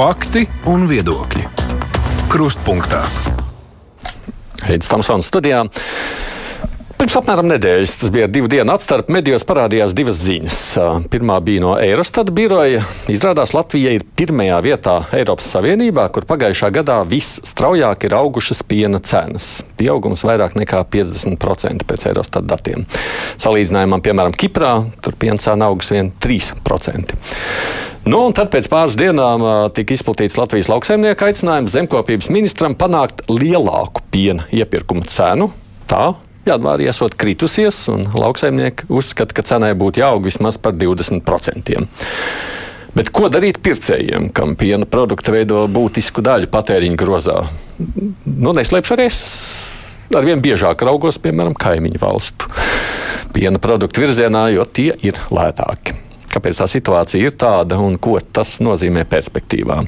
Fakti un viedokļi. Krustpunktā. Heidis Tamsons studijā. Pirms apmēram nedēļas, tas bija divu dienu atstarp, medijos parādījās divas ziņas. Pirmā bija no Eurostat biroja. Izrādās, Latvija ir pirmajā vietā Eiropas Savienībā, kur pagājušā gadā visstraujāk ir augušas piena cenas. Pieaugums vairāk nekā 50% pēc Eurostat datiem. Salīdzinājumam, piemēram, Kiprā, tur piena cena augs vien 3%. Nu, un tad pēc pāris dienām tika izplatīts Latvijas lauksaimnieku aicinājums zemkopības ministram panākt lielāku piena iepirkuma cenu. Tā Janvārī esot kritusies, un lauksaimnieki uzskata, ka cenai būtu jāaug vismaz par 20%. Bet ko darīt pircējiem, kam piena produkti veido būtisku daļu patēriņa grozā? Nu, neslēpšu arī es arvien biežāk raugos, piemēram, kaimiņu valstu piena produktu virzienā, jo tie ir lētāki kāpēc tā situācija ir tāda un ko tas nozīmē perspektīvā.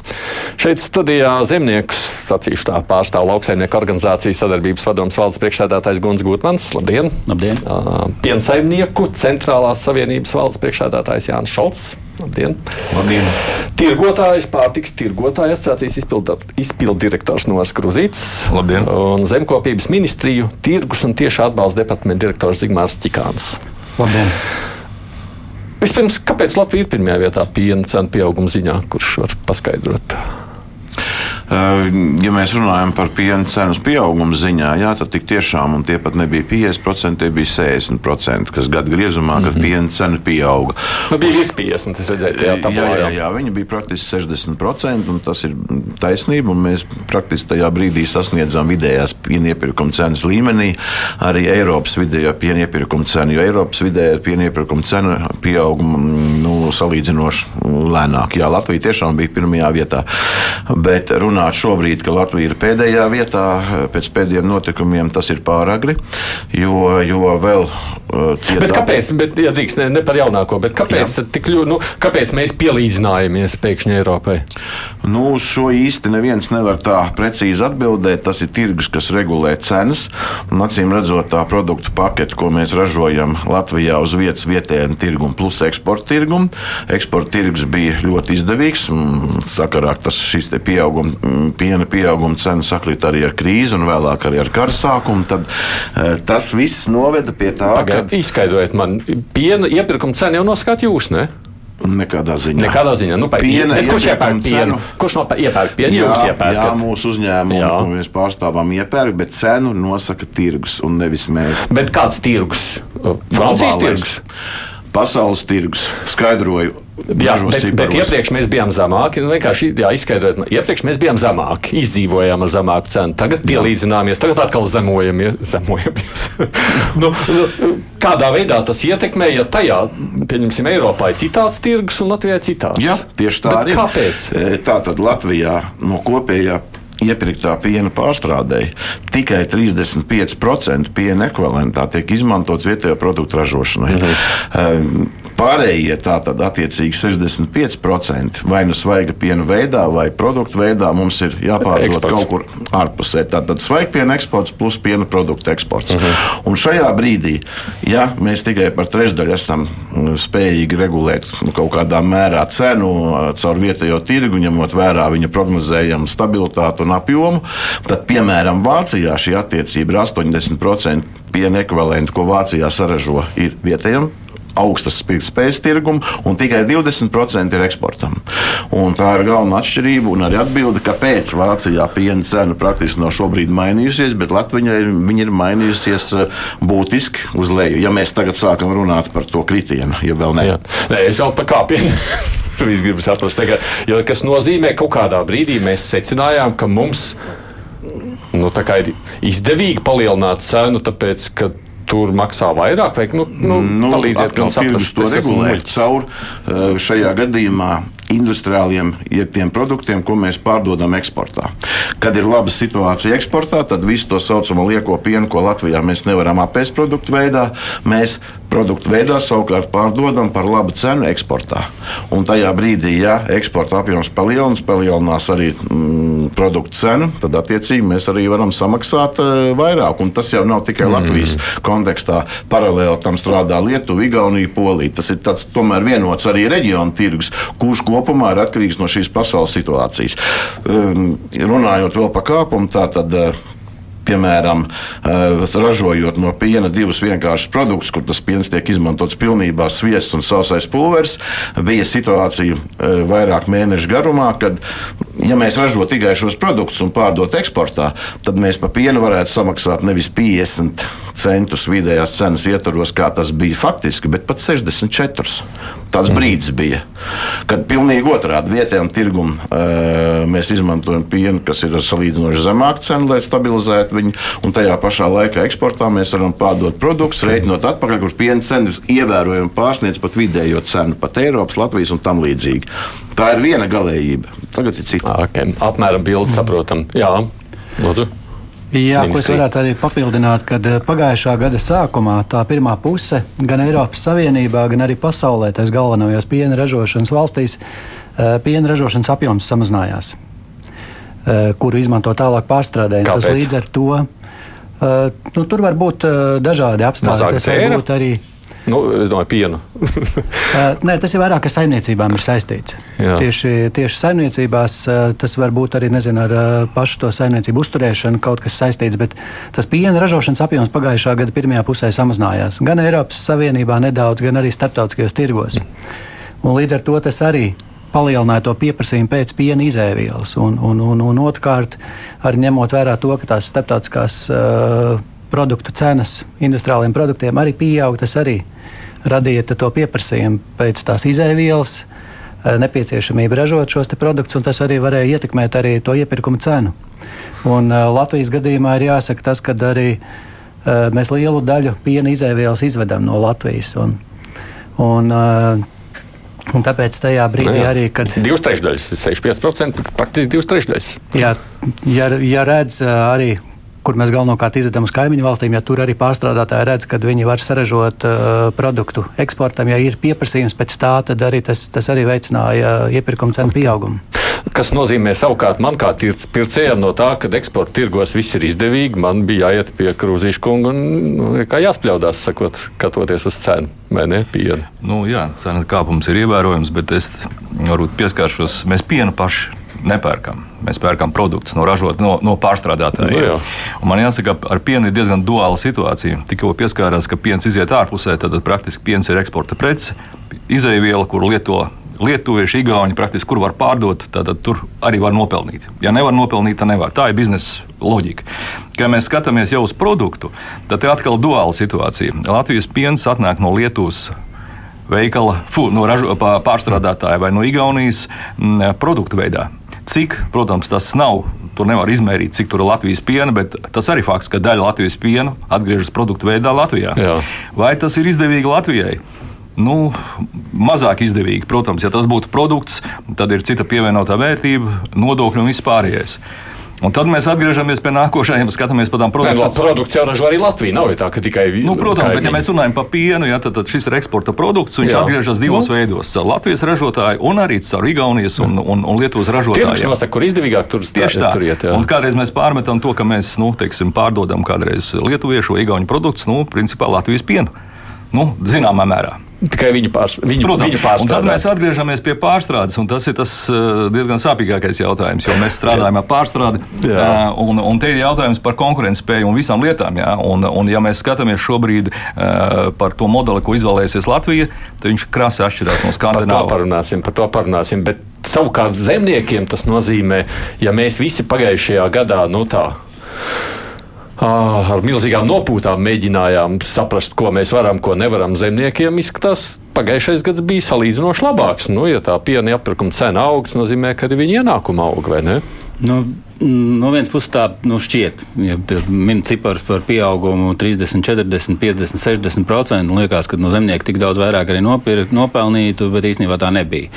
Šeit studijā zemniekus, sacīšu tā, pārstāv lauksaimnieku organizācijas sadarbības padomas valdes priekšsēdētājs Guns Gutmans. Labdien! Labdien. Piensaimnieku centrālās savienības valdes priekšsēdētājs Jānis Šalts. Labdien! Labdien. Tirgotājs, pārtiks tirgotāja asociācijas izpildu direktors Nors Kruzīts. Labdien! Un zemkopības ministriju tirgus un tieši atbalsta departamenta direktors Zigmārs Čikāns. Labdien! Vispirms, kāpēc Latvija ir pirmajā vietā piena cenu pieauguma ziņā, kurš var paskaidrot? Ja mēs runājam par piena cenas pieaugumu ziņā, jā, tad tik tiešām tie pat nebija 50%, tie bija 60%, kas gada griezumā, kad mm -hmm. piena cena pieauga. Nu, bija virs 50%, tas redzēja, jā, jā, jā, jā, jā, viņi bija praktiski 60%, un tas ir taisnība, un mēs praktiski tajā brīdī sasniedzām vidējās piena iepirkuma cenas līmenī, arī Eiropas vidējā piena iepirkuma cenu, jo Eiropas vidējā piena iepirkuma cena pieauguma nu, salīdzinoši lēnāk. Jā, Latvija tiešām bija pirmajā vietā, bet runā runāt šobrīd, ka Latvija ir pēdējā vietā pēc pēdējiem notikumiem, tas ir pāragri. Jo, jo vēl tie bet kāpēc, bet, ja drīkst, ne, ne par jaunāko, bet kāpēc, tik, nu, kāpēc mēs pielīdzinājamies pēkšņi Eiropai? Nu, šo īsti neviens nevar tā precīzi atbildēt. Tas ir tirgus, kas regulē cenas. Un, acīm redzot, tā produktu pakete, ko mēs ražojam Latvijā uz vietas vietējiem tirgum plus eksporta tirgum. Eksporta tirgus bija ļoti izdevīgs. Sakarā tas šis pieaugums piena pieauguma cena sakrīt arī ar krīzi un vēlāk arī ar kara sākumu, tad uh, tas viss noveda pie tā, Pagad, ka. Izskaidrojiet man, piena iepirkuma cena jau noskatīt jūs, ne? Nekādā ziņā. Nekādā ziņā. Nu, piena, bet, kurš iepērk pienu? Kurš no iepērk pienu? Jā, Jūs iepērkat? Jā, mūsu uzņēmumi, ko mēs pārstāvam, iepērk, bet cenu nosaka tirgus un nevis mēs. Bet kāds tirgus? Francijas tirgus? Pasaules tirgus. Skaidroju, Jā, bet, bet iepriekš mēs bijām zemāki. Nu, vienkārši jā, izskaidrot, iepriekš mēs bijām zemāki, izdzīvojām ar zemāku cenu. Tagad pielīdzināmies, tagad atkal zemojamies. zemojamies. nu, nu, kādā veidā tas ietekmē, ja tajā, pieņemsim, Eiropā ir citāds tirgus un Latvijā citāds? Jā, tieši tā bet arī. Kāpēc? E, Tātad Latvijā no kopējā iepirktā piena pārstrādēji tikai 35% piena ekvivalentā tiek izmantots vietējo produktu ražošanai. Mhm. Pārējie tātad attiecīgi 65% vai nu svaiga piena veidā, vai produktu veidā mums ir jāpārdod eksports. kaut kur ārpusē. Tātad svaigpiena eksports plus piena produktu eksports. Mhm. Un šajā brīdī, ja mēs tikai par trešdaļu esam spējīgi regulēt nu, kaut kādā mērā cenu caur vietējo tirgu, ņemot vērā viņa prognozējumu stabilitāti un apjomu, tad, piemēram, Vācijā šī attiecība ir 80% piena ekvivalenti, ko Vācijā saražo, ir vietējiem augstas spējas tirgumu, un tikai 20% ir eksportam. Un tā ir galvenā atšķirība un arī atbilde, kāpēc Vācijā piena cena praktiski nav šobrīd mainījusies, bet Latvijai viņa ir mainījusies eh, būtiski uz leju. Ja mēs tagad sākam runāt par to kritienu, ja vēl ne. Jā. Nē, es vēl par kāpienu. Viņš grib saprast, kas nozīmē, ka kaut kādā brīdī mēs secinājām, ka mums nu, ir izdevīgi palielināt cenu, tāpēc, ka tur maksā vairāk, vai nu, nu, nu, palīdziet man saprast, to regulēt caur šajā gadījumā industriāliem tiem produktiem, ko mēs pārdodam eksportā. Kad ir laba situācija eksportā, tad visu to saucamo lieko pienu, ko Latvijā mēs nevaram apēst produktu veidā, mēs produktu veidā savukārt pārdodam par labu cenu eksportā. Un tajā brīdī, ja eksporta apjoms palielinās, palielinās arī mm, produktu cenu, tad attiecīgi mēs arī varam samaksāt uh, vairāk. Un tas jau nav tikai mm. Latvijas kontekstā. Paralēli tam strādā Lietuva, Igaunija, Polija. Tas ir tāds, tomēr vienots arī reģionu tirgus, kurš kopumā ir atkarīgs no šīs pasaules situācijas. Um, runājot vēl par kāpumu, tā tad. Uh, piemēram, eh, ražojot no piena divus vienkāršus produktus, kur tas piens tiek izmantots pilnībā sviests un sausais pulveris, bija situācija eh, vairāk mēnešu garumā, kad, ja mēs ražotu tikai šos produktus un pārdot eksportā, tad mēs par pienu varētu samaksāt nevis 50 centus vidējās cenas ietvaros, kā tas bija faktiski, bet pat 64. Tāds mm. brīdis bija, kad pilnīgi otrādi vietējiem tirgumam eh, mēs izmantojam pienu, kas ir salīdzinoši zemāka cena, lai stabilizētu viņu, un tajā pašā laikā eksportā mēs varam pārdot produktus, rēķinot atpakaļ, kur piena cenas ievērojami pārsniedz pat vidējo cenu, pat Eiropas, Latvijas un tam līdzīgi. Tā ir viena galējība. Tagad ir cita. Okay. Apmēram bildi saprotam. Jā, lūdzu. Jā, ko es varētu arī papildināt, kad eh, pagājušā gada sākumā tā pirmā puse gan Eiropas Savienībā, gan arī pasaulē, tās galvenajās piena ražošanas valstīs, eh, piena ražošanas apjoms samazinājās, eh, kuru izmanto tālāk pārstrādē. Tas līdz ar to nu, tur var būt dažādi apstākļi. Tas var būt arī Nu, es domāju, pienu. uh, nē, tas ir vairāk ar saimniecībām ir saistīts. Jā. Tieši, tieši saimniecībās uh, tas var būt arī nezinu, ar uh, pašu to saimniecību uzturēšanu, kaut kas saistīts. Bet tas piena ražošanas apjoms pagājušā gada pirmajā pusē samazinājās. Gan Eiropas Savienībā nedaudz, gan arī starptautiskajos tirgos. Un līdz ar to tas arī palielināja to pieprasījumu pēc piena izēvielas. Un, un, un, un otrkārt, arī ņemot vērā to, ka tās starptautiskās uh, produktu cenas industriāliem produktiem arī pieaug. Tas arī radīja to pieprasījumu pēc tās izēvielas, eh, nepieciešamību ražot šos produktus, un tas arī varēja ietekmēt arī to iepirkuma cenu. Un, uh, Latvijas gadījumā ir jāsaka tas, ka arī uh, mēs lielu daļu piena izēvielas izvedam no Latvijas. Un, un, Un tāpēc tajā brīdī nu, arī, kad. Divas trešdaļas, 65%, praktiski divas trešdaļas. Jā, ja, ja redz arī kur mēs galvenokārt izvedam uz kaimiņu valstīm, ja tur arī pārstrādātāji redz, ka viņi var saražot uh, produktu eksportam, ja ir pieprasījums pēc tā, tad arī tas, tas arī veicināja iepirkuma cenu pieaugumu. Tas nozīmē savukārt man kā pircējam no tā, ka eksporta tirgos viss ir izdevīgi. Man bija jāiet pie krūzīša kunga un nu, jāspļaudās, sakot, skatoties uz cenu. Vai ne? Nu, jā, cena kāpums ir ievērojams, bet es varbūt pieskāršos. Mēs pienu paši nepērkam. Mēs pērkam produktus no, ražot, no, no pārstrādātājiem. Nu, man jāsaka, ar pienu ir diezgan duāla situācija. Tikko pieskārās, ka piens iziet ārpusē, tad praktiski piens ir eksporta prece, izēviela, kur lieto lietuvieši, igauni, praktiski kur var pārdot, tad, tad tur arī var nopelnīt. Ja nevar nopelnīt, tad nevar. Tā ir biznesa loģika. Kad mēs skatāmies jau uz produktu, tad ir atkal duāla situācija. Latvijas piens atnāk no Lietuvas veikala, fu, no ražo, pārstrādātāja vai no Igaunijas m, produktu veidā. Cik, protams, tas nav, tur nevar izmērīt, cik tur ir Latvijas piena, bet tas arī fakts, ka daļa Latvijas piena atgriežas produktu veidā Latvijā. Jā. Vai tas ir izdevīgi Latvijai? Nu, mazāk izdevīgi, protams, ja tas būtu produkts, tad ir cita pievienotā vērtība, nodokļi un viss pārējais. Un tad mēs atgriežamies pie nākošajiem, skatāmies par tām produktiem. Produkts jau ražo arī Latvija. Nav tā, ka tikai nu, protams, kaimiņi. bet ja mēs runājam par pienu, ja, tad, tad šis ir eksporta produkts. Viņš Jā. atgriežas divos nu. veidos - Latvijas ražotāju un arī caur Igaunijas un, un, un Lietuvas ražotājiem. Tieši nosaka, kur izdevīgāk tur tieši tā. Tur iet, un kādreiz mēs pārmetam to, ka mēs nu, teiksim, pārdodam kādreiz lietuviešu vai igauņu produktus, nu, principā Latvijas pienu. Nu, zināmā mērā. Tikai viņu, pārs, viņu, Protams, viņu pārstrādāt. Tad mēs atgriežamies pie pārstrādes, un tas ir tas uh, diezgan sāpīgākais jautājums, jo mēs strādājam ar pārstrādi. Jā. Uh, un, un te ir jautājums par konkurētspēju un visām lietām. Jā, un, un, ja mēs skatāmies šobrīd uh, par to modeli, ko izvēlēsies Latvija, tad viņš krasi atšķirās no Skandinavijas. Par to parunāsim, par to parunāsim. Bet savukārt zemniekiem tas nozīmē, ja mēs visi pagājušajā gadā, nu tā ar milzīgām nopūtām mēģinājām saprast, ko mēs varam, ko nevaram. Zemniekiem izskatās, pagājušais gads bija salīdzinoši labāks. Nu, ja tā piena apgabala cena augsts, nozīmē, ka arī viņa ienākuma aug, vai ne? Nu, no vienas puses tā nu, šķiet, ja min cipars par pieaugumu 30, 40, 50, 60 procentu. Liekas, ka no zemnieka tik daudz vairāk arī nopir, nopelnītu, bet īstenībā tā nebija.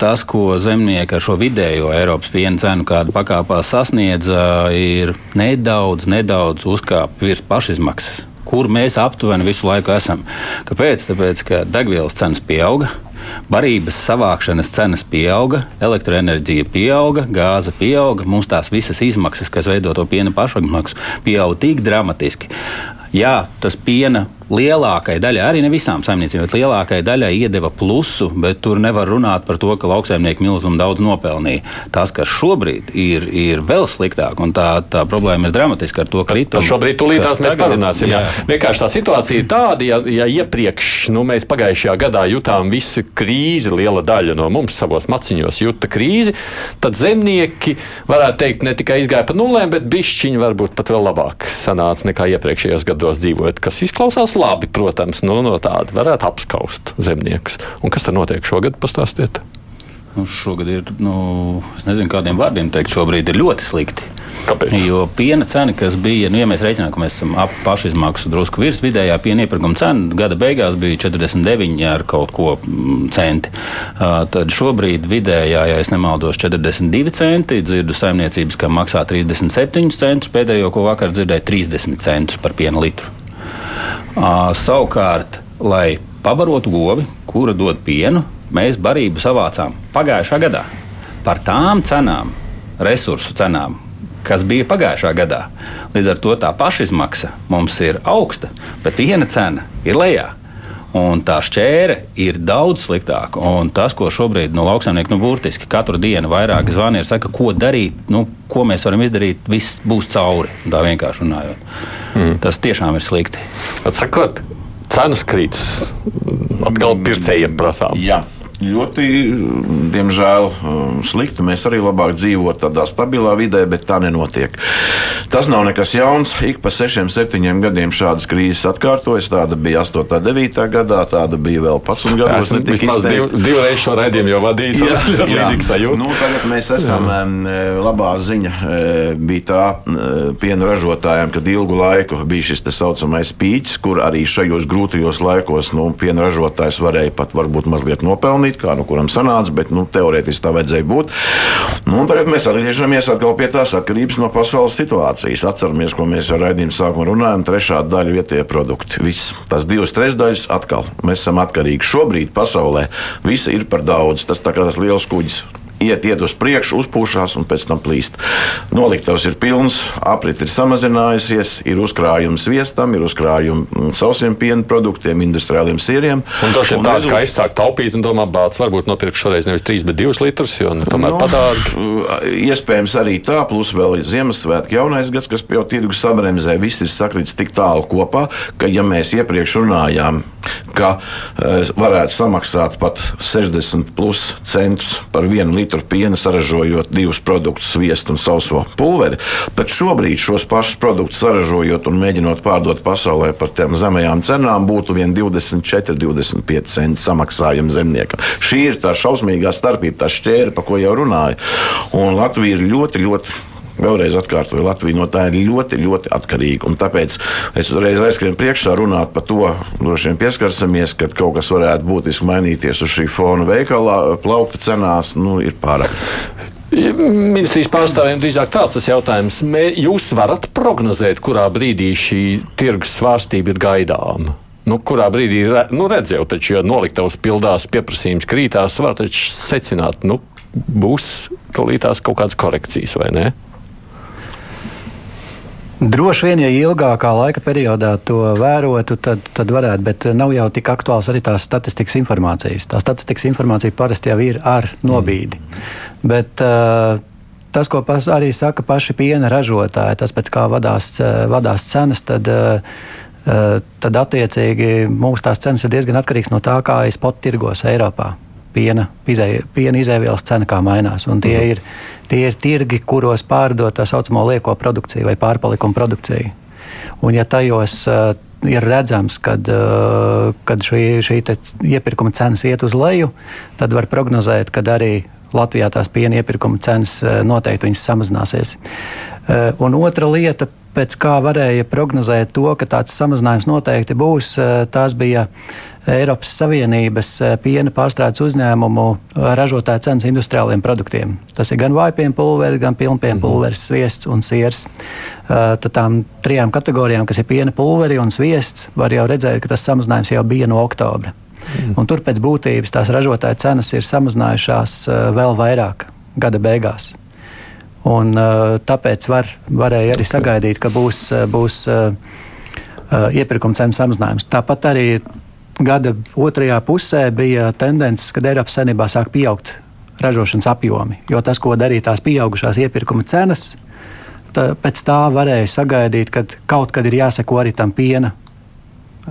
Tas, ko zemnieki ar šo vidējo Eiropas piena cenu kādu pakāpā sasniedz, ir nedaudz, nedaudz uzkāpt virs pašizmaksas kur mēs aptuveni visu laiku esam. Kāpēc? Tāpēc, ka degvielas cenas pieauga. Barības savākšanas cenas pieauga, elektroenerģija pieauga, gāze pieauga. Mums tās visas izmaksas, kas veido to piena pašapmaksu, pieauga tik dramatiski. Jā, tas piena lielākai daļai, arī ne visām saimniecībām, bet lielākai daļai iedeva plusu, bet tur nevar runāt par to, ka lauksaimnieki milzumu daudz nopelnīja. Tas, kas šobrīd ir, ir vēl sliktāk, un tā, tā problēma ir dramatiska ar to kritumu. Šobrīd tūlītās mēs parunāsim. Jā. Jā. Vienkārši tā situācija ir tāda, ja, ja iepriekš nu, mēs pagājušajā gadā jutām visu krīzi, liela daļa no mums savos maciņos jūta krīzi, tad zemnieki varētu teikt ne tikai izgāja pa nulēm, bet bišķiņi varbūt pat vēl labāk sanāca nekā iepriekšējos gados dzīvojot, kas izklausās labi, protams, nu, no tāda varētu apskaust zemniekus. Un kas tad notiek šogad? Pastāstiet! Nu, šogad ir, nu, es nezinu, kādiem vārdiem teikt, šobrīd ir ļoti slikti. Kāpēc? Jo piena cena, kas bija, nu, ja mēs reiķinām, ka mēs esam ap pašizmaksu drusku virs vidējā piena iepirkuma cena, gada beigās bija 49 ar kaut ko mm, centi. Uh, tad šobrīd vidējā, ja es nemaldos, 42 centi. Dzirdu saimniecības, ka maksā 37 centus, pēdējo, ko vakar dzirdēju, 30 centus par piena litru. Savukārt, lai pabarotu govi, kura dod pienu, mēs barību savācām pagājušā gadā par tām cenām, resursu cenām, kas bija pagājušā gadā. Līdz ar to tā pašizmaksa mums ir augsta, bet piena cena ir lejā. Un tā šķēre ir daudz sliktāka. Un tas, ko šobrīd no nu, lauksaimnieka nu, burtiski katru dienu vairāk zvani ir, saka, ko darīt, nu, ko mēs varam izdarīt, viss būs cauri. Tā vienkārši runājot. Mm. Tas tiešām ir slikti. Atsakot, cenas krītas. Atkal pircējiem prasām. Jā ļoti, diemžēl, um, slikti. Mēs arī labāk dzīvojam tādā stabilā vidē, bet tā nenotiek. Tas nav nekas jauns. Ik pa sešiem, septiņiem gadiem šādas krīzes atkārtojas. Tāda bija 8, 9 gadā, tāda bija vēl 11 gados. Vismaz div, divreiz šo raidījumu jau vadījis. Jā, jā. Nu, tagad mēs esam jā. labā ziņa. E, bija tā e, piena ražotājiem, kad ilgu laiku bija šis tā saucamais pīķis, kur arī šajos grūtajos laikos nu, piena ražotājs varēja pat varbūt mazliet nopelnīt it kā, nu, kuram sanāca, bet nu, teorētiski tā vajadzēja būt. Nu, tagad mēs atgriežamies pie tās atkarības no pasaules situācijas. Atceramies, ko mēs jau raidījuma sākumā runājām. Trešā daļa vietējie produkti. Viss. Tas divas trešdaļas atkal. Mēs esam atkarīgi. Šobrīd pasaulē viss ir par daudz. Tas tā kā tas liels kuģis iet, iet uz priekšu, uzpūšās un pēc tam plīst. Noliktavs ir pilns, aprit ir samazinājusies, ir uzkrājums viestam, ir uzkrājumi sausiem piena produktiem, industriāliem sīriem. Un tas ir tāds, kā aizsākt taupīt un domāt, bāc, varbūt nopirkt šoreiz nevis 3, bet 2 litrus, jo nu, tomēr no, padārgi. Iespējams arī tā, plus vēl Ziemassvētku jaunais gads, kas jau tirgu sabremzē, viss ir sakrits tik tālu kopā, ka ja mēs iepriekš runājām, ka uh, varētu samaksāt pat 60 plus centus par vienu litru litru piena saražojot divus produktus, sviestu un sauso pulveri, tad šobrīd šos pašus produktus saražojot un mēģinot pārdot pasaulē par tām zemajām cenām, būtu vien 24, 25 centi samaksājumi zemniekam. Šī ir tā šausmīgā starpība, tā šķēra, par ko jau runāju. Un Latvija ir ļoti, ļoti Vēlreiz atkārtoju, Latvija no tā ir ļoti, ļoti atkarīga. Un tāpēc es uzreiz aizskrienu priekšā runāt par to, droši vien pieskarsimies, kad kaut kas varētu būtiski mainīties uz šī fona veikalā, plaukta cenās, nu, ir pārāk. Ministrijas pārstāvjiem drīzāk tāds tas jautājums. Mē, jūs varat prognozēt, kurā brīdī šī tirgus svārstība ir gaidāma? Nu, kurā brīdī nu, redzēju, taču, ja noliktavas pildās, pieprasījums krītās, var taču secināt, nu, būs kaut kādas korekcijas vai ne? Droši vien, ja ilgākā laika periodā to vērotu, tad, tad varētu, bet nav jau tik aktuāls arī tās statistikas informācijas. Tā statistikas informācija parasti jau ir ar nobīdi. Mm. Bet, uh, Tas, ko pas, arī saka paši piena ražotāji, tas pēc kā vadās, vadās cenas, tad, tad attiecīgi mūsu tās cenas ir diezgan atkarīgas no tā, kā ir spot tirgos Eiropā. Piena, izē, piena izēvielas cena kā mainās. Un tie mm. ir Tie ir tirgi, kuros pārdod tā saucamo lieko produkciju vai pārpalikumu produkciju. Un, ja tajos uh, ir redzams, kad, uh, kad šī, šī iepirkuma cenas iet uz leju, tad var prognozēt, ka arī Latvijā tās piena iepirkuma cenas uh, noteikti samazināsies. Un otra lieta pēc kā varēja prognozēt to, ka tāds samazinājums noteikti būs, tās bija Eiropas Savienības piena pārstrādes uzņēmumu ražotāja cenas industriāliem produktiem. Tas ir gan vājpienu pulveris, gan pilnpienu mhm. pulveris, sviests un siers. Tad tām trijām kategorijām, kas ir piena pulveri un sviests, var jau redzēt, ka tas samazinājums jau bija no oktobra. Mm. Un tur pēc būtības tās ražotāja cenas ir samazinājušās vēl vairāk gada beigās. Un, tāpēc var, varēja arī sagaidīt, ka būs, būs iepirkuma cenu samazinājums. Tāpat arī gada otrajā pusē bija tendences, kad Eiropas Savienībā sāk pieaugt ražošanas apjomi. Jo tas, ko darīja tās pieaugušās iepirkuma cenas, tā, pēc tā varēja sagaidīt, ka kaut kad ir jāseko arī tam piena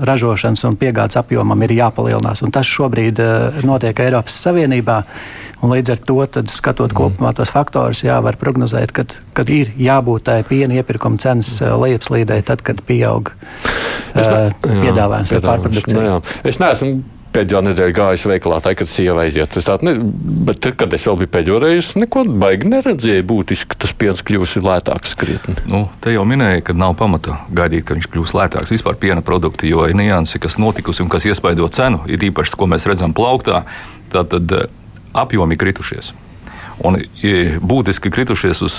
ražošanas un piegādes apjomam ir jāpalielinās. Un tas šobrīd uh, notiek Eiropas Savienībā. Līdz ar to, skatot mm. kopumā tos faktorus, jā, var prognozēt, ka kad ir jābūt tai piena iepirkuma cenas uh, lejupslīdē, tad, kad pieaug uh, piedāvājums vai pārprodukcija. Nu, es neesmu pēdējo nedēļu gājis veikalā, tā, kad sieva aiziet. Es tādu, ne, bet, kad es vēl biju pēdējo reizi, neko baigi neredzēju būtiski, tas piens kļūs lētāks krietni. Nu, te jau minēja, ka nav pamata gaidīt, ka viņš kļūs lētāks. Vispār piena produkti, jo ir niansi, kas notikusi un kas iespaido cenu, ir īpaši, ko mēs redzam plauktā, tad eh, apjomi kritušies. Un būtiski kritušies uz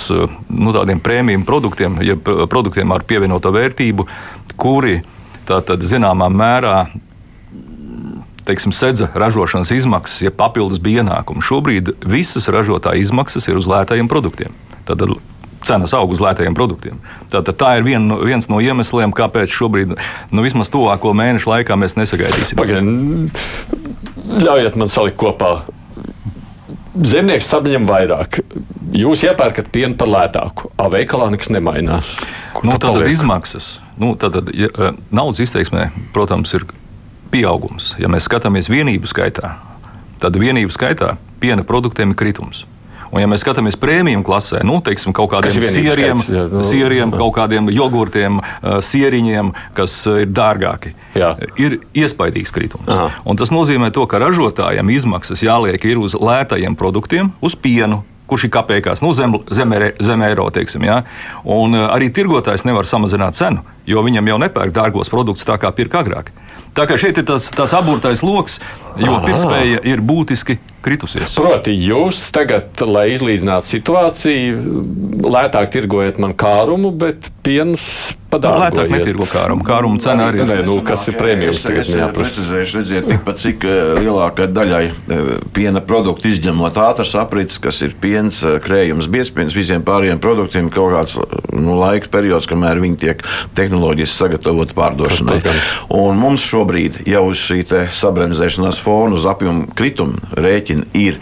nu, tādiem prēmiju produktiem, ja produktiem ar pievienoto vērtību, kuri tātad zināmā mērā teiksim, sedza ražošanas izmaksas, ja papildus bija ienākumi. Šobrīd visas ražotāja izmaksas ir uz lētajiem produktiem. Tad cenas aug uz lētajiem produktiem. Tātad tā ir vien, viens no iemesliem, kāpēc šobrīd, nu, vismaz tuvāko mēnešu laikā, mēs nesagaidīsim. Pagaid, ļaujiet man salikt kopā. Zemnieks saņem vairāk. Jūs iepērkat pienu par lētāku, a veikalā nekas nemainās. Kur nu, tad izmaksas. Nu, tad, ja, eh, naudas izteiksmē, protams, ir pieaugums. Ja mēs skatāmies vienību skaitā, tad vienību skaitā piena produktiem ir kritums. Un, ja mēs skatāmies prēmiju klasē, nu, teiksim, kaut kādiem sieriem, skaits, jā, nu, sieriem jā. kaut kādiem jogurtiem, sieriņiem, kas ir dārgāki, jā. ir iespaidīgs kritums. Tas nozīmē, to, ka ražotājiem izmaksas jāliek uz lētajiem produktiem, uz pienu, kurš ir kapekās, nu, zem, zem, zem eiro. Teiksim, ja? Un arī tirgotājs nevar samazināt cenu, jo viņam jau nepērk dārgos produktus tā kā pirka agrāk. Tā kā šeit ir tas, tas aburtais lokus, jo pirktspēja ir būtiski kritusies. Proti, jūs tagad, lai izlīdzinātu situāciju, lētāk tirgojat man kārumu, bet piens padārgojat. Lētāk netirgo kārumu. Kārumu cena arī ir. Nu, kas ir prēmijas tagad? Es, es precizēšu, redziet, tikpat cik eh, lielākai daļai eh, piena produktu izņemot ātras aprits, kas ir piens, eh, krējums, biespiens, visiem pārējiem produktiem kaut kāds nu, laika periods, kamēr viņi tiek tehnoloģiski sagatavoti pārdošanai. Un mums šobrīd jau uz šī sabremzēšanās fona, uz apjomu kritumu rēķina ir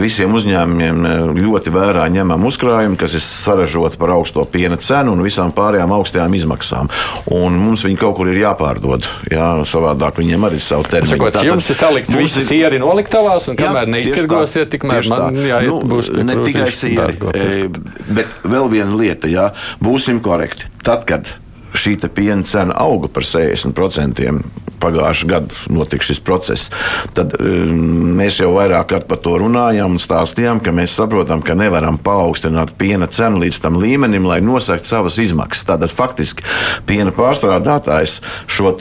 visiem uzņēmumiem ļoti vērā ņemam uzkrājumi, kas ir saražoti par augsto piena cenu un visām pārējām augstajām izmaksām. Un mums viņi kaut kur ir jāpārdod. Jā, savādāk viņiem arī ir savu termiņu. Sakot, Tātad, jums ir salikt visi sieri noliktavās, un kamēr neiztirgosiet, tikmēr man jāiet nu, būs ne tikai sieri, bet vēl viena lieta, jā, būsim korekti. Tad, kad šī piena cena auga par 60%. Pagājušā gada notika šis process. Tad um, mēs jau vairāk kārt par to runājām un stāstījām, ka mēs saprotam, ka nevaram paaugstināt piena cenu līdz tam līmenim, lai nosaktu savas izmaksas. Tātad faktiski piena pārstrādātājs šo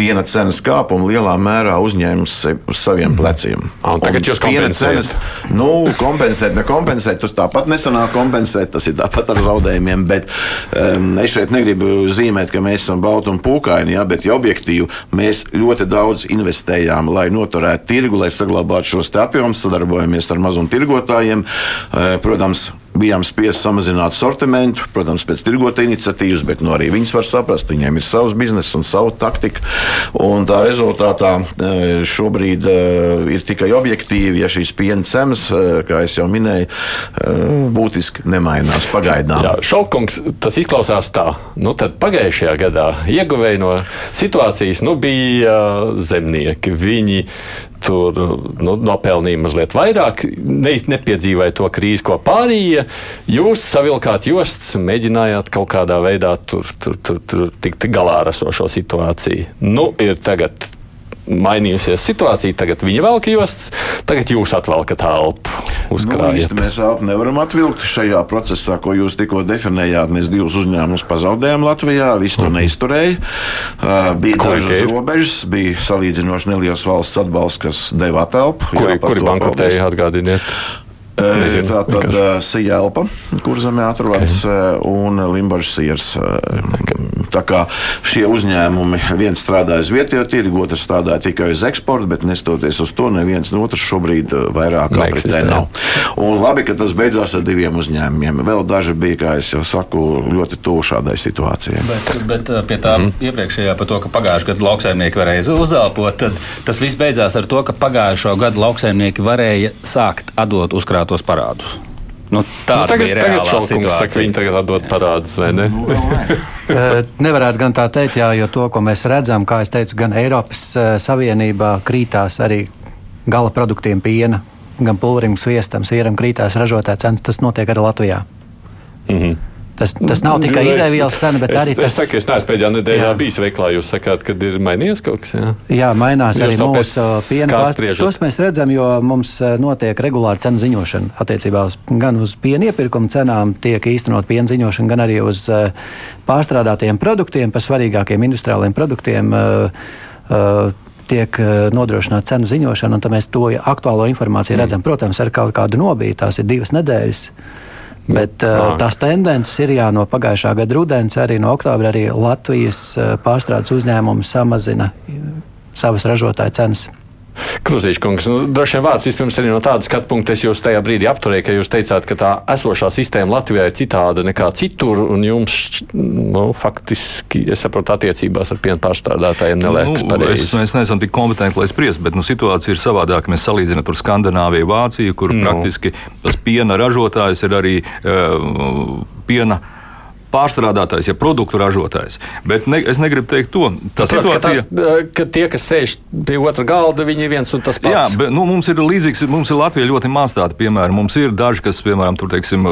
piena cenas kāpumu lielā mērā uzņēmis uz saviem pleciem. Un tagad jūs kompensējat? Cenas, nu, kompensēt, nekompensēt, tas tāpat nesanāk kompensēt, tas ir tāpat ar zaudējumiem, bet um, es šeit negribu zīmēt, ka mēs esam balti un pūkaini, ja, bet ja objektīvi mēs ļoti daudz investējām, lai noturētu tirgu, lai saglabātu šos apjomus, sadarbojamies ar mazumtirgotājiem. Uh, protams, bijām spiest samazināt sortimentu, protams, pēc tirgotāja iniciatīvas, bet nu, arī viņas var saprast, viņiem ir savs bizness un savu taktiku. Un tā rezultātā e, šobrīd e, ir tikai objektīvi, ja šīs piena cenas, e, kā jau minēju, būtiski nemainās pagaidām. Jā, Šalkungs, tas izklausās tā. Nu, pagājušajā gadā ieguvēji no situācijas nu, bija zemnieki. Viņi tur nu, nopelnīja mazliet vairāk, ne, nepiedzīvoja to krīzi, ko pārējie. Jūs savilkāt jostas, mēģinājāt kaut kādā veidā tur, tur, tur, tur tikt galā ar esošo situāciju. Nu, ir tagad mainījusies situācija. Tagad viņa velk jostas, tagad jūs atvelkat elpu. Uzkrājat. Nu, mēs elpu nevaram atvilkt šajā procesā, ko jūs tikko definējāt. Mēs divus uzņēmumus pazaudējām Latvijā, visu to -hmm. neizturēja. Uh, bija dažas robežas, bija salīdzinoši neliels valsts atbalsts, kas deva telpu. Kuri, kuri bankrotēja atgādiniet? Nezinu, tā tad Sijēlpa, kur zemē atrodas, okay. un Limbaģis siers. Tā kā šie uzņēmumi, viens strādāja uz vietējo tirgu, otrs strādāja tikai uz eksportu, bet nestoties uz to, neviens no otrs šobrīd vairāk apritē nav. Un labi, ka tas beidzās ar diviem uzņēmumiem. Vēl daži bija, kā es jau saku, ļoti tuvu šādai situācijai. Bet, bet pie tā mm. iepriekšējā par to, ka pagājušajā gadā lauksaimnieki varēja uzelpot, tad tas viss beidzās ar to, ka pagājušo gadu lauksaimnieki varēja sākt atdot uzkrāt tos parādus. Nu, tā nu, tagad, bija tagad šaukums, saka, viņi tagad atdod parādus, vai ne? Nu, eh, nevarētu gan tā teikt, jā, jo to, ko mēs redzam, kā es teicu, gan Eiropas uh, Savienībā krītās arī gala produktiem piena, gan pulverim, sviestam, sieram krītās ražotāja cenas, tas notiek arī Latvijā. Mm -hmm. Tas, tas nav tikai nu, izēvielas cena, bet es, arī tas. Es saku, es neesmu pēdējā nedēļā jā. bijis veiklā. Jūs sakāt, ka ir mainījies kaut kas. Jā, jā mainās Jūs arī mūsu piena pārstrādes. Tos mēs redzam, jo mums eh, notiek regulāra cenu ziņošana attiecībā uz, gan uz piena iepirkuma cenām, tiek īstenot piena ziņošana, gan arī uz eh, pārstrādātiem produktiem, par svarīgākiem industriāliem produktiem. Uh, tiek nodrošināta cenu ziņošana, un mēs to aktuālo informāciju mm. redzam. Protams, ar kaut kādu nobīdi, tās ir divas nedēļas. Bet uh, tās tendences ir jā, no pagājušā gada rudens, arī no oktobra, arī Latvijas uh, pārstrādes uzņēmumi samazina savas ražotāju cenas. Kruzīša kungs, nu, droši vien vārds vispirms arī no tāda skatu punkta, es jūs tajā brīdī apturēju, ka jūs teicāt, ka tā esošā sistēma Latvijā ir citāda nekā citur, un jums, nu, faktiski, es saprotu, attiecībās ar piena pārstrādātājiem neliekas nu, pareizi. Es, mēs neesam tik kompetenti, lai spriestu, bet nu, situācija ir savādāka. Mēs salīdzinām tur Skandināviju, Vāciju, kur nu. praktiski tas piena ražotājs ir arī uh, piena pārstrādātājs, ja produktu ražotājs. Bet ne, es negribu teikt to. Tā Prot, situācija, ka, tas, ka tie, kas sēž pie otra galda, viņi ir viens un tas pats. Jā, bet nu, mums ir līdzīgs, mums ir Latvija ļoti maz tāda, piemēram, mums ir daži, kas, piemēram, tur, teiksim,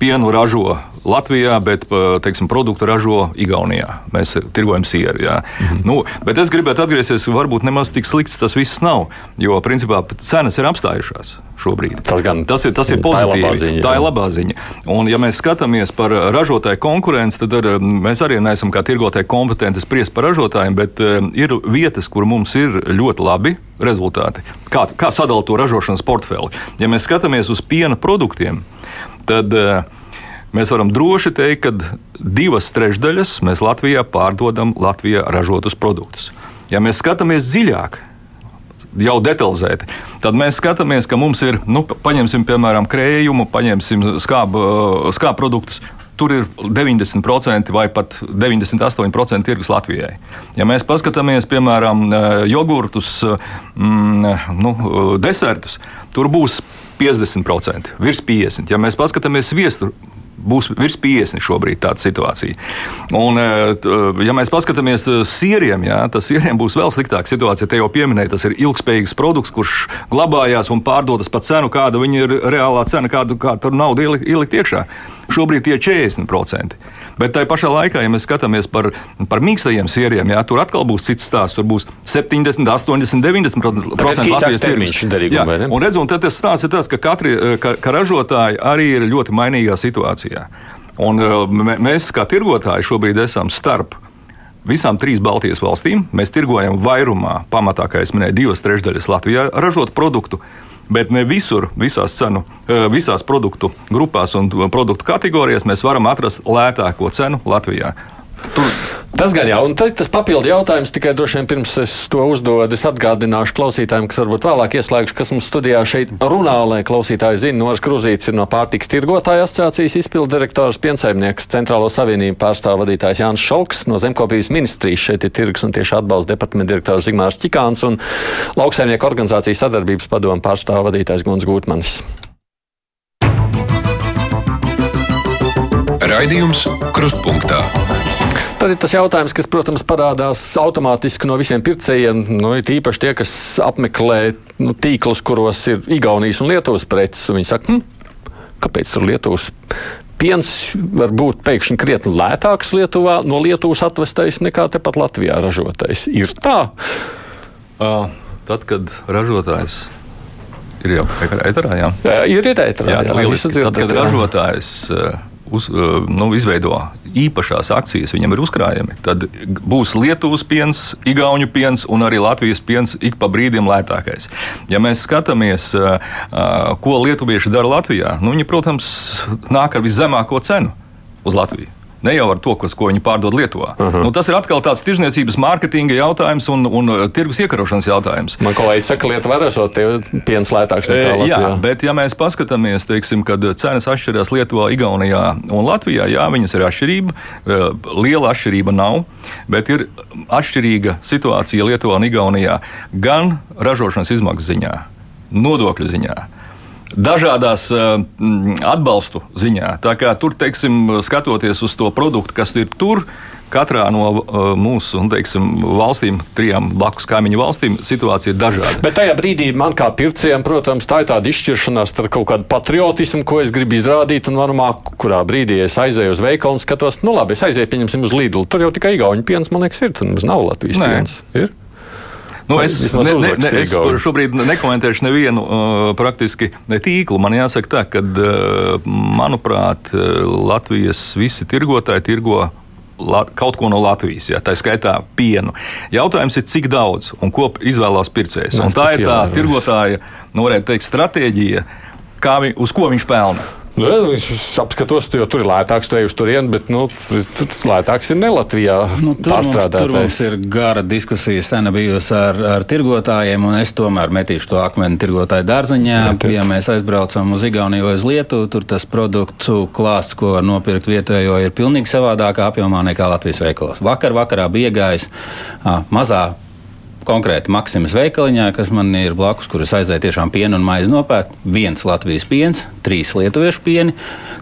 pienu ražo Latvijā, bet teiksim, produktu ražo Igaunijā. Mēs tirgojam sieru. Mm -hmm. nu, bet es gribētu atgriezties, varbūt nemaz tik slikts tas viss nav, jo principā cenas ir apstājušās šobrīd. Tas, gan, tas, ir, tas ir pozitīvi. Tā ir labā ziņa. Tā ir labā ziņa. Un, ja mēs skatāmies par ražotāju konkurenci, tad ar, mēs arī neesam kā tirgotāji kompetenti spriest par ražotājiem, bet uh, ir vietas, kur mums ir ļoti labi rezultāti. Kā, kā sadalīt to ražošanas portfeli? Ja mēs skatāmies uz piena produktiem, tad uh, Mēs varam droši teikt, ka divas trešdaļas mēs Latvijā pārdodam Latvijā ražotus produktus. Ja mēs skatāmies dziļāk, jau detalizēti, tad mēs skatāmies, ka mums ir, nu, paņemsim, piemēram, krējumu, paņemsim skābu, skābu produktus. Tur ir 90% vai pat 98% tirgus Latvijai. Ja mēs paskatāmies, piemēram, jogurtus, mm, nu, desertus, tur būs 50%, virs 50%. Ja mēs paskatāmies sviestu, būs virs 50 šobrīd tāda situācija. Un, e, ja mēs paskatāmies sieriem, jā, tad sieriem būs vēl sliktāka situācija. Te jau pieminēja, tas ir ilgspējīgs produkts, kurš glabājās un pārdodas par cenu, kāda ir reālā cena, kādu kā tur naudu ielikt iekšā. Šobrīd tie ir 40%. Bet tajā pašā laikā, ja mēs skatāmies par, par mīkstajiem sieriem, jā, tur atkal būs cits stāsts. Tur būs 70, 80, 90% Latvijas tirgus. Un, redz, un tas stāsts ir tas, ka, katri, ka, ka ražotāji arī ir ļoti mainīgā situācijā. Un, mēs, kā tirgotāji, šobrīd esam starp visām trīs Baltijas valstīm. Mēs tirgojam vairumā, pamatā, kā jau minēju, divas trešdaļas Latvijā ražotu produktu bet ne visur, visās cenu, eh, visās produktu grupās un produktu kategorijās mēs varam atrast lētāko cenu Latvijā. Tur Tas gan jau, un tas papildu jautājums tikai droši vien pirms es to uzdodu. Es atgādināšu klausītājiem, kas varbūt vēlāk ieslēgšu, kas mums studijā šeit runā, lai klausītāji zina. Noras Kruzīts ir no pārtiks tirgotāja asociācijas izpildu direktors, piensaimnieks, centrālo savienību pārstāv vadītājs Jānis Šalks, no zemkopības ministrijas šeit ir tirgus un tieši atbalsta departamenta direktors Zigmārs Čikāns un lauksaimnieku organizācijas sadarbības padomu pārstāv vadītājs Guns Gūtmanis. Raidījums Krustpunktā. Tad ir tas jautājums, kas, protams, parādās automātiski no visiem pircējiem. Nu, ir īpaši tie, kas apmeklē nu, tīklus, kuros ir Igaunijas un Lietuvas preces. Viņi saka, hm, kāpēc tur Lietuvas piens var būt pēkšņi krietni lētāks Lietuvā, no Lietuvas atvestais nekā tepat Latvijā ražotais. Ir tā. Uh, tad, kad ražotājs ir jau ēterā, jā. jā, ir ēterā. Jā, jā, jā, tad, kad ražotājs uh, uz, nu, izveido īpašās akcijas, viņam ir uzkrājumi, tad būs Lietuvas piens, Igaunijas piens un arī Latvijas piens ik pa brīdim lētākais. Ja mēs skatāmies, ko lietuvieši dara Latvijā, nu, viņi, protams, nāk ar viszemāko cenu uz Latviju. Ne jau ar to, kas, ko viņi pārdod Lietuvā. Uh -huh. nu, tas ir atkal tāds tirzniecības, mārketinga jautājums un, un uh, tirgus iekarošanas jautājums. Man kolēģi saka, ka Lietuvā ražot piens lētāks nekā e, Latvijā. Jā, bet ja mēs paskatāmies, teiksim, kad cenas atšķirās Lietuvā, Igaunijā un Latvijā, jā, viņas ir atšķirība. E, liela atšķirība nav, bet ir atšķirīga situācija Lietuvā un Igaunijā gan ražošanas izmaksu ziņā, nodokļu ziņā dažādās uh, atbalstu ziņā. Tā kā tur, teiksim, skatoties uz to produktu, kas ir tur, katrā no uh, mūsu nu, teiksim, valstīm, trijām blakus kaimiņu valstīm, situācija ir dažāda. Bet tajā brīdī man kā pircējam, protams, tā ir tāda izšķiršanās starp kaut kādu patriotismu, ko es gribu izrādīt, un varmā, kurā brīdī es aizēju uz veikalu un skatos, nu labi, es aizēju, pieņemsim, uz Lidlu. Tur jau tikai Igaunijas piens, man liekas, ir. Tur nav Latvijas Nē. piens. Ir? Nu, es, ne, ne, ne, es šobrīd nekomentēšu nevienu uh, praktiski ne tīklu. Man jāsaka tā, ka, uh, manuprāt, uh, Latvijas visi tirgotāji tirgo kaut ko no Latvijas, ja, tā skaitā pienu. Jautājums ir, cik daudz un ko izvēlās pircējs. Un tā ir tā tirgotāja, nu, varētu teikt, stratēģija, kā vi, uz ko viņš pelna. Nu, es apskatos, jo tur ir lētāks, tu ej uz turieni, bet nu, lētāks ir ne Latvijā. Nu, tur, mums, tur mums ir gara diskusija sena bijusi ar, ar tirgotājiem, un es tomēr metīšu to akmeni tirgotāju dārziņā. Jā, ja mēs aizbraucam uz Igauniju vai uz Lietuvu, tur tas produktu klāsts, ko var nopirkt vietējo, ir pilnīgi savādākā apjomā nekā Latvijas veikalos. Vakar vakarā bija iegājis mazā konkrēti Maksimas veikaliņā, kas man ir blakus, kur es aizēju tiešām pienu un maizi nopērkt. Viens Latvijas piens, trīs lietuviešu pieni,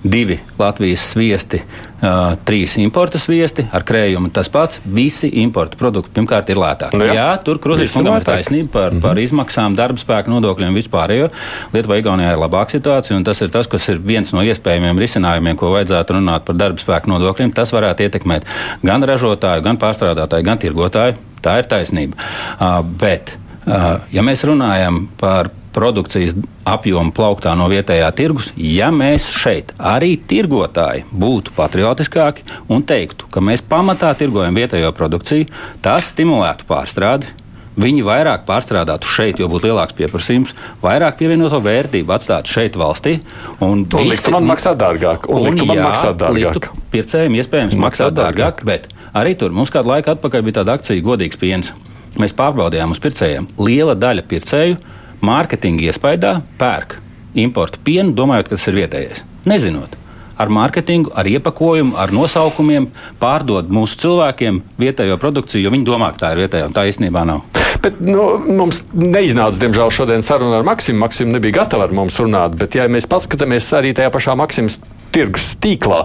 divi Latvijas sviesti, uh, trīs importa sviesti ar krējumu. Tas pats, visi importa produkti pirmkārt ir lētāki. Nu, jā. jā, tur Kruzīša kungam ir taisnība par, mm -hmm. par izmaksām, darba spēku nodokļiem vispārējo. Lietuvā, Igaunijā ir labāka situācija, un tas ir tas, kas ir viens no iespējamiem risinājumiem, ko vajadzētu runāt par darba spēku nodokļiem. Tas varētu ietekmēt gan ražotāju, gan pārstrādātāju, gan tirgotāju Tā ir taisnība. Uh, bet, uh, ja mēs runājam par produkcijas apjomu plauktā no vietējā tirgus, ja mēs šeit arī tirgotāji būtu patriotiskāki un teiktu, ka mēs pamatā tirgojam vietējo produkciju, tas stimulētu pārstrādi. Viņi vairāk pārstrādātu šeit, jo būtu lielāks pieprasījums, vairāk pievienoto vērtību atstātu šeit valstī. Un, un liktu man maksāt dārgāk. Un, un liktu jā, maksāt dārgāk. Pircējiem iespējams maksāt dārgāk, dārgāk, bet Arī tur mums kādu laiku atpakaļ bija tāda akcija Godīgs piens. Mēs pārbaudījām uz pircējiem. Liela daļa pircēju mārketinga iespējā pērk importu pienu, domājot, ka tas ir vietējais. Nezinot, ar mārketingu, ar iepakojumu, ar nosaukumiem pārdod mūsu cilvēkiem vietējo produkciju, jo viņi domā, ka tā ir vietējā, un tā īstenībā nav. Bet, nu, mums neiznāca, diemžēl, šodien saruna ar Maksimu. Maksimu nebija gatava ar mums runāt, bet, ja mēs paskatāmies arī tajā pašā Maksimas tirgus tīklā.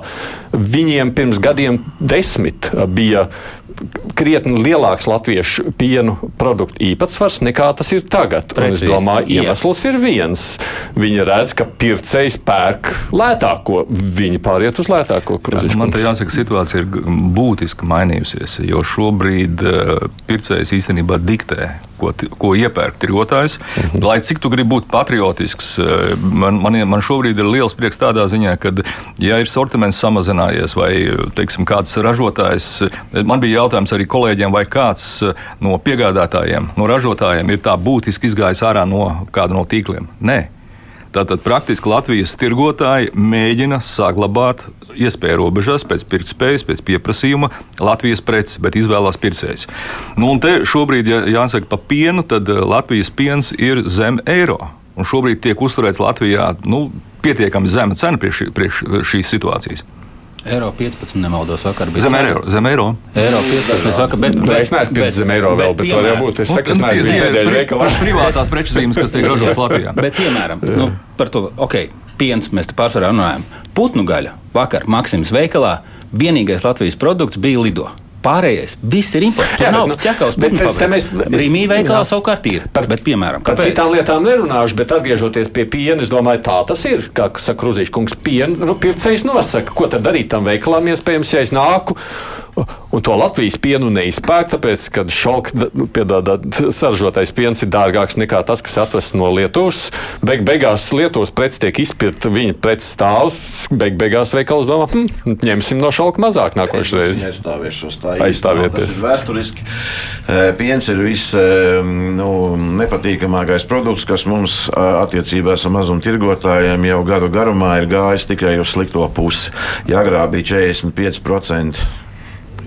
Viņiem pirms gadiem desmit bija krietni lielāks latviešu pienu produktu īpatsvars nekā tas ir tagad. Es domāju, iemesls jā. ir viens. Viņi redz, ka pircējs pērk lētāko, viņi pāriet uz lētāko kruzīšu. Man te jāsaka, situācija ir būtiski mainījusies, jo šobrīd uh, pircējs īstenībā diktē ko, ko iepērk tirgotājs. Mm -hmm. Lai cik tu gribi būt patriotisks, eh, man, man, man šobrīd ir liels prieks tādā ziņā, ka, ja ir sortiments samazinājies vai teiksim, kāds ražotājs, man bija jautājums arī kolēģiem, vai kāds eh, no piegādātājiem, no ražotājiem ir tā būtiski izgājis ārā no kāda no tīkliem. Nē. Tātad praktiski Latvijas tirgotāji mēģina saglabāt iespēju robežās, pēc pirktspējas, pēc pieprasījuma Latvijas preces, bet izvēlās pircējs. Nu, un te šobrīd, ja jāsaka par pienu, tad eh, Latvijas piens ir zem eiro. Un šobrīd tiek uzturēts Latvijā nu, pietiekami zema cena priekš, priekš šīs situācijas. Eiro 15 nemaldos vakar bija. Zem eiro. Zem eiro. Eiro 15 vakar, bet, bet, es neesmu pircis zem eiro vēl, bet, bet var jau būt. Es saku, es neesmu bijis nedēļu veikalā. Privātās preču zīmes, kas tiek ražotas Latvijā. Bet, piemēram, nu, par to, ok, piens mēs te pārsvarā runājam. Putnu gaļa vakar Maksimas veikalā vienīgais Latvijas produkts bija lido. Pārējais viss ir imports. Jā, nav nu, ķekavs, bet mēs Rīmī veikalā savukārt ir. Par, bet, piemēram, par citām lietām nerunāšu, bet atgriežoties pie piena, es domāju, tā tas ir. Kā saka Kruzīša kungs, piena, nu, pircējs nosaka, ko tad darīt tam veikalam, iespējams, ja es nāku Un to Latvijas pienu neizpērk, tāpēc, ka šalka saražotais piens ir dārgāks nekā tas, kas atvests no Lietuvas. Beig beigās Lietuvas preces tiek izpirkta, viņa preces stāv. Beig beigās veikals domā, hm, ņemsim no šalka mazāk nākošais reizes. Aizstāvieties. Tā Aizstāvieties. Tas ir vēsturiski. Piens ir viss nu, nepatīkamākais produkts, kas mums attiecībās ar mazumtirgotājiem jau gadu garumā ir gājis tikai uz slikto pusi. Jāgrā bija 45%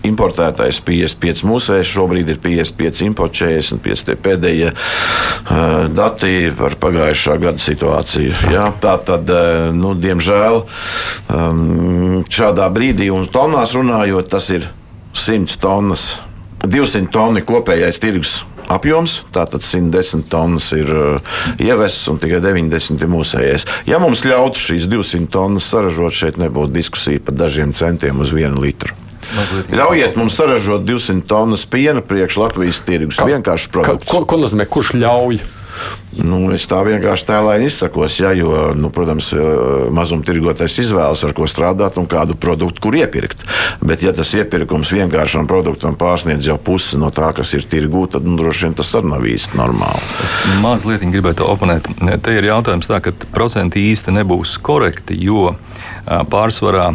importētais 55 mūsēs, šobrīd ir 55 imports, 45 tie pēdējie uh, dati par pagājušā gada situāciju. Jā, tā tad, uh, nu, diemžēl, um, šādā brīdī un tonās runājot, tas ir 100 tonnas, 200 tonni kopējais tirgus apjoms. Tātad 110 tonnas ir uh, ievests un tikai 90 ir mūsējais. Ja mums ļautu šīs 200 tonnas saražot, šeit nebūtu diskusija par dažiem centiem uz vienu litru. Ļaujiet mums saražot 200 tonnas piena priekš Latvijas tirgus. Vienkārši produkts. Ko, ko nozīmē, kurš ļauj? Nu, es tā vienkārši tēlēni izsakos, ja, jo, nu, protams, mazumtirgotājs izvēlas, ar ko strādāt un kādu produktu, kur iepirkt. Bet, ja tas iepirkums vienkāršam produktam pārsniedz jau pusi no tā, kas ir tirgū, tad nu, droši vien tas arī nav īsti normāli. Es mazliet gribētu oponēt. Te ir jautājums tā, ka procenti īsti nebūs korekti, jo pārsvarā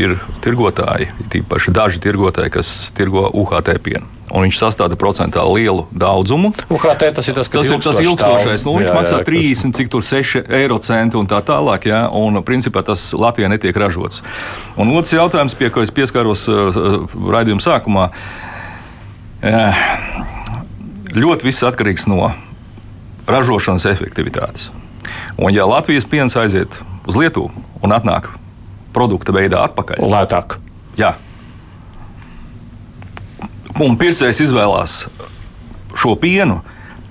ir tirgotāji, tīpaši daži tirgotāji, kas tirgo UHT pienu un viņš sastāda procentuāli lielu daudzumu. UHT tas ir tas, kas tas ir tas ilgstošais. Nu, viņš jā, maksā jā, 30, kas... cik tur 6 eiro centi un tā tālāk, jā, un principā tas Latvijā netiek ražots. Un otrs jautājums, pie ko es pieskāros uh, raidījuma sākumā, uh, ļoti viss atkarīgs no ražošanas efektivitātes. Un ja Latvijas piens aiziet uz Lietuvu un atnāk produkta veidā atpakaļ, lētāk. Jā, un pircējs izvēlās šo pienu,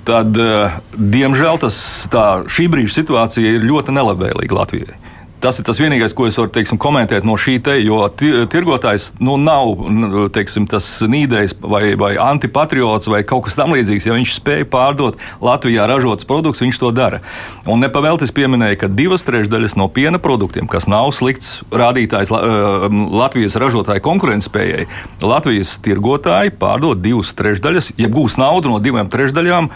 tad, eh, diemžēl, tas, tā, šī brīža situācija ir ļoti nelabvēlīga Latvijai. Tas ir tas vienīgais, ko es varu teiksim, komentēt no šī te, jo tirgotājs nu, nav teiksim, tas nīdējs vai, vai antipatriots vai kaut kas tamlīdzīgs. Ja viņš spēj pārdot Latvijā ražotus produktus, viņš to dara. Un nepavēlties pieminēja, ka divas trešdaļas no piena produktiem, kas nav slikts rādītājs Latvijas ražotāju konkurētspējai, Latvijas tirgotāji pārdod divas trešdaļas, ja gūs naudu no divām trešdaļām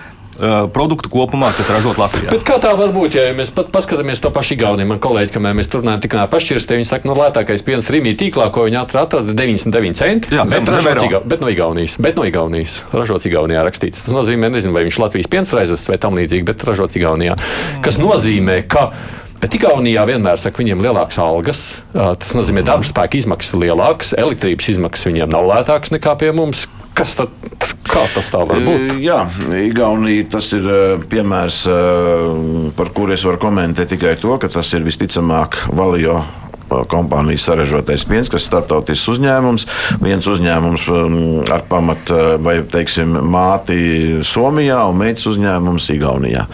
produktu kopumā, kas ražot Latvijā. Bet kā tā var būt, ja mēs pat paskatāmies to pašu Igauniju? Man kolēģi, kamēr mēs runājam, tikā pašķirstē, viņi saka, no nu, lētākais piens Rīgā tīklā, ko viņi atrada 99 centi. Jā, bet, zem, zem Iga, bet no Igaunijas. Bet no Igaunijas. Ražots Igaunijā rakstīts. Tas nozīmē, nezinu, vai viņš Latvijas piens raizes vai tam līdzīgi, bet ražots Igaunijā. Kas nozīmē, ka Bet Igaunijā vienmēr saka, viņiem ir lielākas algas. Tas nozīmē, ka darba spēka izmaksas ir lielākas, elektrības izmaksas viņiem nav lētākas nekā pie mums. Kas tad, kā tas tā var būt? Jā, Igaunija tas ir piemērs, par kuru es varu komentēt tikai to, ka tas ir visticamāk Valijo kompānijas saražotais piens, kas ir starptautisks uzņēmums. Viens uzņēmums um, ar pamatu uh, vai teiksim, māti Somijā un meitas uzņēmums Igaunijā.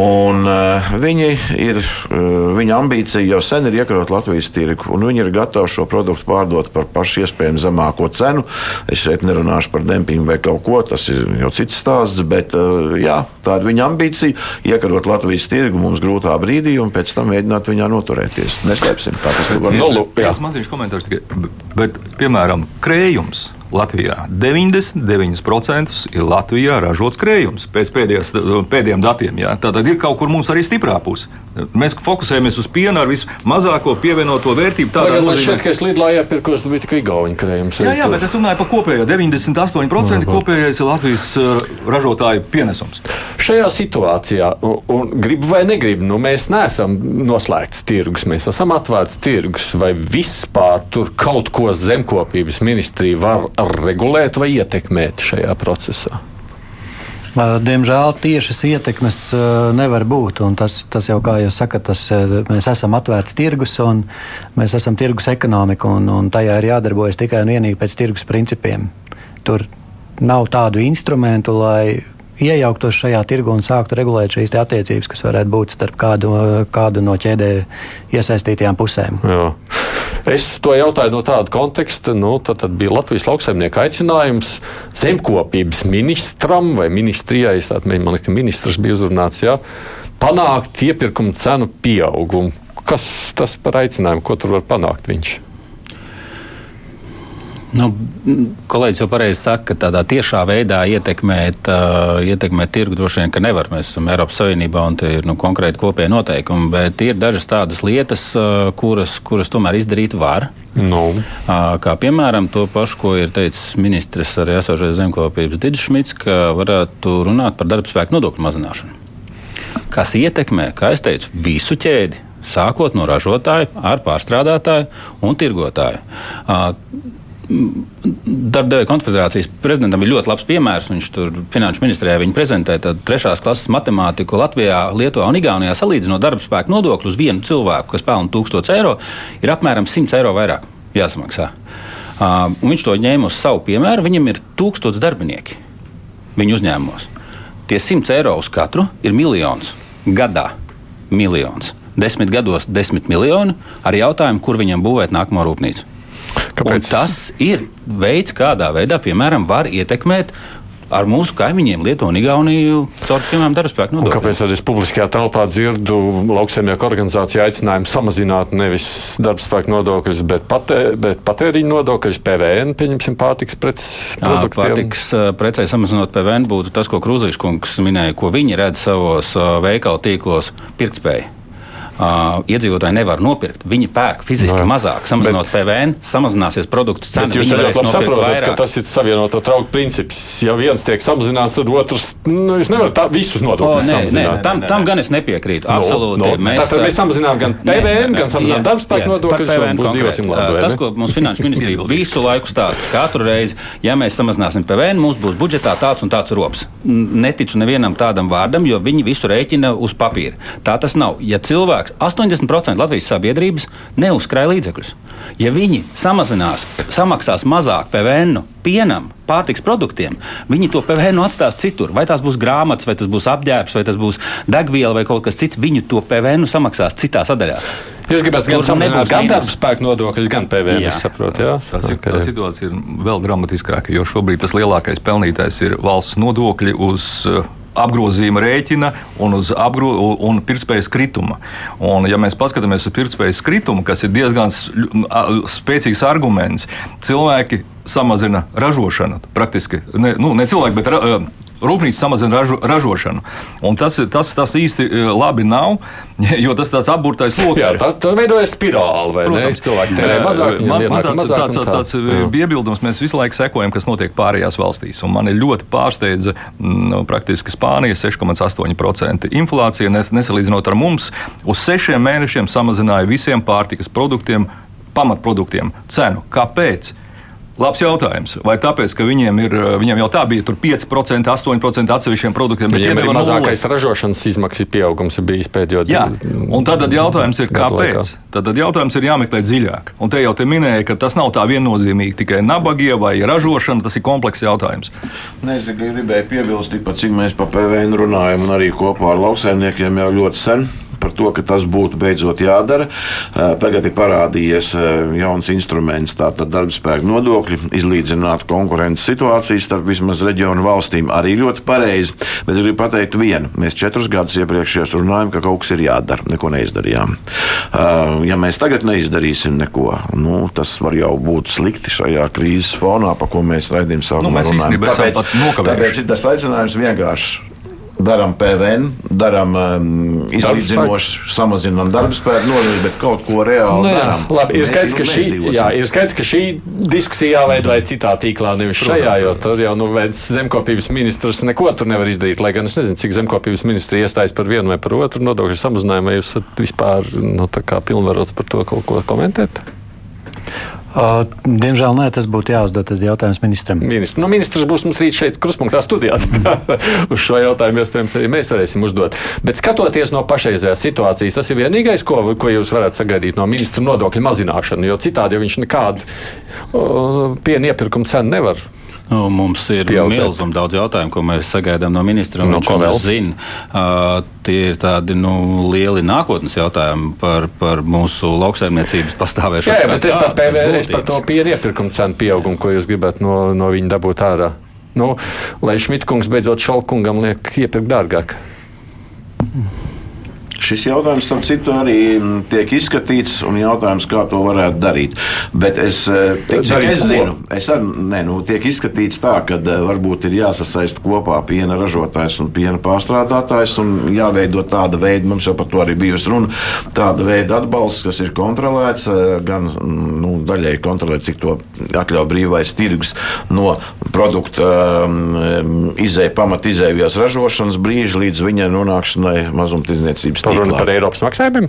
Un, uh, viņi ir, uh, viņa ambīcija jau sen ir iekarot Latvijas tirgu, un viņi ir gatavi šo produktu pārdot par pašu iespējami zemāko cenu. Es šeit nerunāšu par dempingu vai kaut ko, tas ir jau cits stāsts, bet jā, tā ir viņa ambīcija - iekarot Latvijas tirgu mums grūtā brīdī un pēc tam mēģināt viņā noturēties. Neslēpsim tā tas var būt. Viens maziņš komentārs tikai, bet, piemēram, krējums Latvijā 99% ir Latvijā ražots krējums pēc pēdējās, pēdējiem datiem. Jā. Tātad ir kaut kur mums arī stiprā puse. Mēs fokusējamies uz pienu ar vismazāko pievienoto vērtību. Tādā mazā šeit, ka es lidlāju iepirkos, tu biji tikai Igauni krējums. Jā, jā, bet es runāju par kopējo 98% mhm. kopējais ir Latvijas ražotāju pienesums. Šajā situācijā, un, un grib vai negrib, nu, mēs neesam noslēgts tirgus, mēs esam atvērts tirgus, vai vispār tur kaut ko zemkopības ministrija var regulēt vai ietekmēt šajā procesā? Diemžēl tiešas ietekmes nevar būt. Tas, tas jau, kā jūs sakat, tas, mēs esam atvērts tirgus un mēs esam tirgus ekonomika, un, un tajā ir jādarbojas tikai un vienīgi pēc tirgus principiem. Tur nav tādu instrumentu, lai iejauktos šajā tirgu un sāktu regulēt šīs attiecības, kas varētu būt starp kādu, kādu no ķēdē iesaistītajām pusēm. Jā. Es to jautāju no tāda konteksta, nu, tad, tad bija Latvijas lauksaimnieka aicinājums zemkopības ministram vai ministrijai, tātad, man liekas, ministrs bija uzrunāts, jā, panākt iepirkuma cenu pieaugumu. Kas tas par aicinājumu, ko tur var panākt viņš? Nu, kolēģis jau pareizi saka, ka tādā tiešā veidā ietekmēt, uh, ietekmēt tirgu droši vien, ka nevar. Mēs esam Eiropas Savienībā un tie ir nu, konkrēti kopēji noteikumi, bet ir dažas tādas lietas, uh, kuras, kuras tomēr izdarīt var. Nu. Uh, kā piemēram to pašu, ko ir teicis ministrs arī esošais zemkopības Digis Šmits, ka varētu runāt par darbspēku nodokļu mazināšanu. Kas ietekmē, kā es teicu, visu ķēdi sākot no ražotāja, ar pārstrādātāju un tirgotāju. Darbdevēja konfederācijas prezidentam ir ļoti labs piemērs. Viņš tur finanšu ministrijā prezentē trešās klases matemātiku Latvijā, Lietuvā un Igaunijā salīdzinot darba spēku nodokli uz vienu cilvēku, kas pelna 1000 eiro, ir apmēram 100 eiro vairāk jāsamaksā. Uh, viņš to ņēma uz savu piemēru. Viņam ir 1000 darbinieki viņa uzņēmumos. Tie 100 eiro uz katru ir miljons gadā. Miljons desmit gados desmit miljoni ar jautājumu, kur viņam būvēt nākamo rūpnīcu. Tas ir veids, kādā veidā, piemēram, var ietekmēt ar mūsu kaimiņiem, Lietuvu un Igauniju, caur piemēram darbspēku nodokļiem. Kāpēc tad es publiskajā telpā dzirdu lauksaimnieku organizāciju aicinājumu samazināt nevis darbspēku nodokļus, bet, patē, bet patēriņu nodokļus, PVN, pieņemsim, pārtiks preces produktiem? Pārtiks precei samazinot PVN būtu tas, ko Krūzīšs kungs minēja, ko viņi redz savos veikalu tīklos pirktspēju uh, iedzīvotāji nevar nopirkt. Viņi pērk fiziski no, mazāk, samazinot bet, PVN, samazināsies produktu cena. Jūs jau labi saprotat, ka tas ir savienoto trauku princips. Ja viens tiek samazināts, tad otrs nu, nevar tā, visus nodokļus samazināt. Tam, tam gan es nepiekrītu. No, Absolūti. No, mēs, tātad mēs samazinām gan PVN, gan samazinām darbspēku nodokļus. Tas, ko mums finanšu ministrija visu laiku stāsta, katru reizi, ja mēs samazināsim PVN, mums būs budžetā tāds un tāds rops. Neticu nevienam tādam vārdam, jo viņi visu rēķina uz papīra. Tā tas nav. Ja cilvēks cilvēks, 80% Latvijas sabiedrības neuzkrāja līdzekļus. Ja viņi samazinās, samaksās mazāk PVN pienam, pārtiks produktiem, viņi to PVN atstās citur. Vai tās būs grāmatas, vai tas būs apģērbs, vai tas būs degviela vai kaut kas cits, viņu to PVN samaksās citā sadaļā. Jūs gribētu gan samazināt gan darba spēku nodokļus, gan PVN. Jā. Es saprotu, jā. Tā, okay. tā situācija ir vēl dramatiskāka, jo šobrīd tas lielākais pelnītājs ir valsts nodokļi uz uh, apgrozījuma rēķina un uz apgro, un pirktspējas krituma. Un, ja mēs paskatāmies uz pirktspējas kritumu, kas ir diezgan spēcīgs arguments, cilvēki samazina ražošanu. Praktiski ne, nu, ne cilvēki, bet ra, rūpnīca samazina ražo, ražošanu. Un tas, tas, tas īsti e, labi nav, jo tas tāds apburtais lokus. Jā, tā, tā veidojas spirāli, Protams, ne? Cilvēks tērē mazāk. Man, man tāds, mazāk tāds, tā. tāds e, iebildums, mēs visu laiku sekojam, kas notiek pārējās valstīs. Un man ļoti pārsteidza nu, praktiski Spānija 6,8% inflācija, nes, nesalīdzinot ar mums, uz sešiem mēnešiem samazināja visiem pārtikas produktiem, pamatproduktiem cenu. Kāpēc? Labs jautājums. Vai tāpēc, ka viņiem, ir, viņiem jau tā bija 5%, 8% atsevišķiem produktiem, bet viņiem ir mazākais nulli. ražošanas izmaksas pieaugums bijis pēdējo Jā, un tad jautājums ir, kāpēc? Tad jautājums ir jāmeklē dziļāk. Un te jau te minēja, ka tas nav tā viennozīmīgi tikai nabagie vai ražošana, tas ir komplekss jautājums. Nezinu, gribēju piebilst, tikpat cik mēs par PVN runājam, un arī kopā ar lauksaimniekiem jau ļoti sen par to, ka tas būtu beidzot jādara. Tagad ir parādījies jauns instruments, tātad darbspēka nodokļi, izlīdzināt konkurences situācijas starp vismaz reģionu valstīm. Arī ļoti pareizi. Bet es gribu pateikt vienu. Mēs četrus gadus iepriekšējos runājām, ka kaut kas ir jādara. Neko neizdarījām. Ja mēs tagad neizdarīsim neko, nu, tas var jau būt slikti šajā krīzes fonā, pa ko mēs raidījām savu nu, runājumu. Tāpēc, tāpēc ir tas aicinājums vienkārši darām PVN, darām um, izlīdzinoši, samazinām darba spēku nodokli, bet kaut ko reāli nu, darām. Labi, ir skaidrs, ka šī, jā, ir skaidrs, ka šī diskusija jāveido citā tīklā, nevis šajā, jo tur jau nu, zemkopības ministrs neko tur nevar izdarīt. Lai gan es nezinu, cik zemkopības ministri iestājas par vienu vai par otru nodokļu samazinājumu, vai jūs esat vispār nu, pilnvarots par to kaut ko komentēt? Uh, diemžēl nē, tas būtu jāuzdod jautājums ministram. Ministrs, nu, ministrs būs mums rīt šeit, kruspunktā studijā. Uz šo jautājumu iespējams arī mēs varēsim uzdot. Bet skatoties no pašreizējās situācijas, tas ir vienīgais, ko, ko jūs varat sagaidīt no ministra nodokļu mazināšanu, jo citādi viņš nekādu uh, piena iepirkuma cenu nevar Nu, mums ir milzīgi daudz jautājumu, ko mēs sagaidām no ministra. No ko vēl zina? Uh, tie ir tādi nu, lieli nākotnes jautājumi par, par mūsu lauksaimniecības pastāvēšanu. Jā, jā, bet es par, PV, es par to piena iepirkuma cenu pieaugumu, ko jūs gribat no, no viņa dabūt ārā. Nu, lai Šmitkungs beidzot Šalkungam liek iepirkt dārgāk. Šis jautājums, starp citu, arī tiek izskatīts, un jautājums, kā to varētu darīt. Bet es, tik, cik es zinu, es ar, ne, nu, tiek izskatīts tā, ka varbūt ir jāsasaist kopā piena ražotājs un piena pārstrādātājs, un jāveido tāda veida, mums jau par to arī bijusi runa, tāda veida atbalsts, kas ir kontrolēts, gan nu, daļai kontrolēts, cik to atļauj brīvais tirgus no produkta um, izēja, pamat izēvijas ražošanas brīža līdz viņa nonākšanai mazumtirdzniecības tīklā. Runa par Eiropas maksājumiem?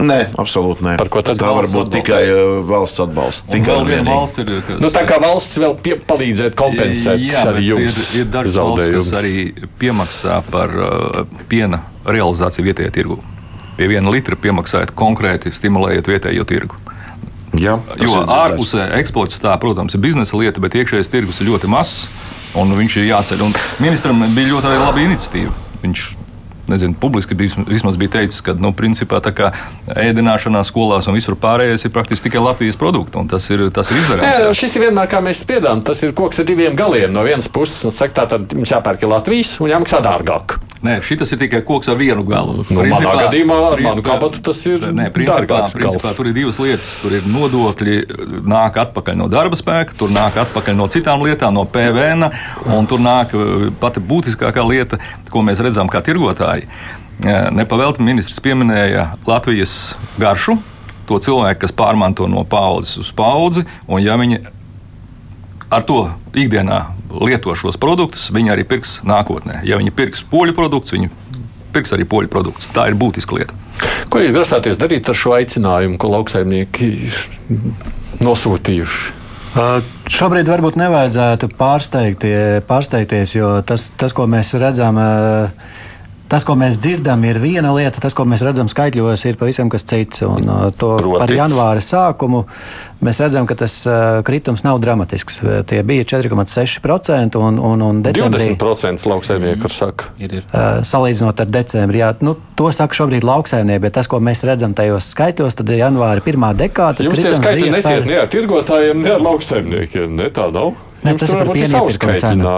Nē, absolūti nē. Par ko tad? Tā var būt tikai uh, valsts atbalsts. Tikai vēl viena valsts ir. Kas... Nu, tā kā valsts vēl pie, palīdzēt kompensēt Jā, arī jums. Ir, ir dažas valsts, kas arī piemaksā par uh, piena realizāciju vietējā tirgu. Pie viena litra piemaksājot konkrēti, stimulējot vietējo tirgu. Jā, jo ārpusē eksports tā, protams, ir biznesa lieta, bet iekšējais tirgus ir ļoti mazs un viņš ir jāceļ. Un ministram bija ļoti laba iniciatīva. Viņš nezinu, publiski bija, vismaz bija teicis, ka nu, principā, ēdināšanā, skolās un visur pārējais ir praktiski tikai Latvijas produkti. Tas ir, tas ir izdarāms. Jā, šis ir vienmēr, kā mēs spiedām, tas ir koks ar diviem galiem. No vienas puses, saka, tā tad mums jāpērk Latvijas un jāmaksā dārgāk. Nē, šis ir tikai koks ar vienu galu. Nu, principā, manā gadījumā ar manu kabatu tas ir. Nē, principā, principā tur ir divas lietas. Tur ir nodokļi, nāk atpakaļ no darba spēka, tur nāk atpakaļ no citām lietām, no PVN, un tur nāk eh, pati būtiskākā lieta, ko mēs redzam kā tirgotāji. Eh, nepavēlti ministrs pieminēja Latvijas garšu, to cilvēku, kas pārmanto no paudzes uz paudzi, un ja viņi ar to ikdienā lieto šos produktus, viņi arī pirks nākotnē. Ja viņi pirks poļu produktus, viņi pirks arī poļu produktus. Tā ir būtiska lieta. Ko jūs grasāties darīt ar šo aicinājumu, ko lauksaimnieki ir nosūtījuši? Šobrīd varbūt nevajadzētu pārsteigties, jo tas, tas ko mēs redzam, uh, Tas, ko mēs dzirdam, ir viena lieta, tas, ko mēs redzam skaitļos, ir pavisam kas cits. Un, uh, to Proti. par janvāra sākumu mēs redzam, ka tas uh, kritums nav dramatisks. Tie bija 4,6% un, un, un decembrī. 20% lauksaimnieku saka. Ir, ir. Uh, salīdzinot ar decembri, jā, nu, to saka šobrīd lauksaimnieki, bet tas, ko mēs redzam tajos skaitļos, tad janvāra pirmā dekāda. Jūs tie skaitļi nesiet par... ne ar tirgotājiem, ne ar lauksaimniekiem, ne tā nav? Ne, tas ir par cenu.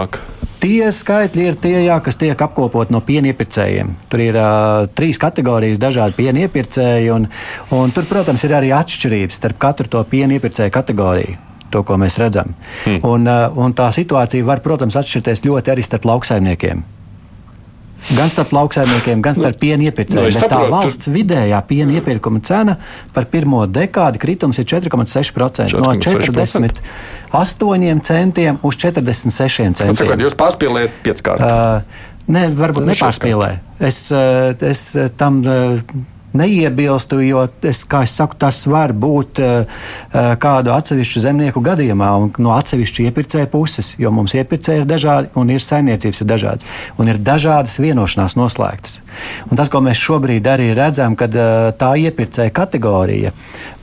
Tie skaitļi ir tie, jā, kas tiek apkopoti no piena iepirkējiem. Tur ir uh, trīs kategorijas, dažādi piena iepirkēji, un, un tur, protams, ir arī atšķirības starp katru to piena iepirkēju kategoriju. To, ko mēs redzam. Hmm. Un, uh, un tā situācija var, protams, atšķirties ļoti arī starp lauksaimniekiem. Gan starp lauksaimniekiem, gan starp piena iepirkējiem. Nu, tā valsts vidējā piena iepirkuma cena par pirmo dekādi kritums ir 4,6%. No 48 centiem uz 46 centiem. Nu, Cik, jūs pārspīlējat pieckārt? Uh, Nē, varbūt nepārspīlē. Es, es tam neiebilstu, jo es, es saku, tas var būt uh, kādu atsevišķu zemnieku gadījumā un no atsevišķu iepirkēju puses, jo mums iepirkēji ir dažādi un ir saimniecības ir dažādas un ir dažādas vienošanās noslēgtas. Un tas, ko mēs šobrīd arī redzam, kad uh, tā iepirkēja kategorija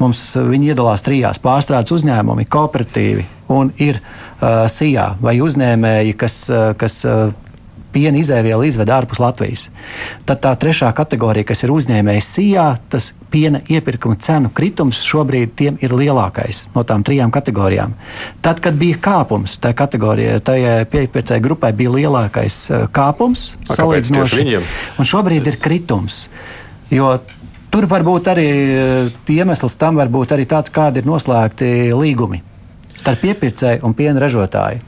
mums iedalās trijās pārstrādes uzņēmumi, kooperatīvi un ir uh, SIA vai uzņēmēji, kas, uh, kas uh, piena izēvielu izved ārpus Latvijas. Tad tā trešā kategorija, kas ir uzņēmējs SIA, tas piena iepirkuma cenu kritums šobrīd ir lielākais no tām trijām kategorijām. Tad, kad bija kāpums, tajā kategorijā, tajā piepirkēji grupai bija lielākais uh, kāpums salīdzinoši. Un šobrīd ir kritums. Jo Tur var būt arī uh, iemesls tam, var būt arī tāds, kādi ir noslēgti līgumi starp iepirkēju un piena ražotāju.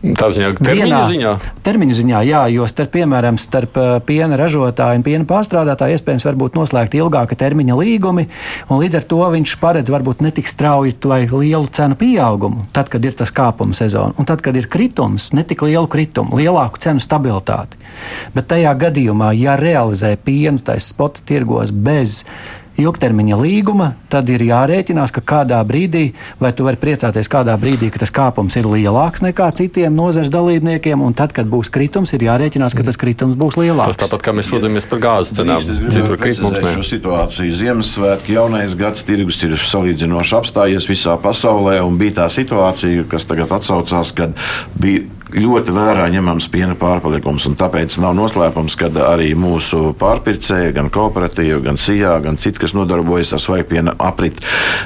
Tā ziņā, termiņa Vienā, ziņā? Termiņa ziņā, jā, jo starp, piemēram, starp uh, piena ražotāju un piena pārstrādātāju iespējams var būt noslēgti ilgāka termiņa līgumi, un līdz ar to viņš paredz varbūt netik strauju vai lielu cenu pieaugumu, tad, kad ir tas kāpuma sezona, un tad, kad ir kritums, netik lielu kritumu, lielāku cenu stabilitāti. Bet tajā gadījumā, ja realizē pienu taisa spota tirgos bez ilgtermiņa līguma, tad ir jārēķinās, ka kādā brīdī, vai tu vari priecāties kādā brīdī, ka tas kāpums ir lielāks nekā citiem nozares dalībniekiem, un tad, kad būs kritums, ir jārēķinās, ka tas kritums būs lielāks. Tas tāpat kā mēs sūdzamies par gāzes cenām. Citur kritums ne. Šo situāciju Ziemassvētki jaunais gads tirgus ir salīdzinoši apstājies visā pasaulē, un bija tā situācija, kas tagad atsaucās, kad bija ļoti vērā ņemams piena pārpalikums. Tāpēc nav noslēpums, ka arī mūsu pārpircēji, gan kooperatīvi, gan SIA, gan citi, kas nodarbojas ar svaigpiena aprit,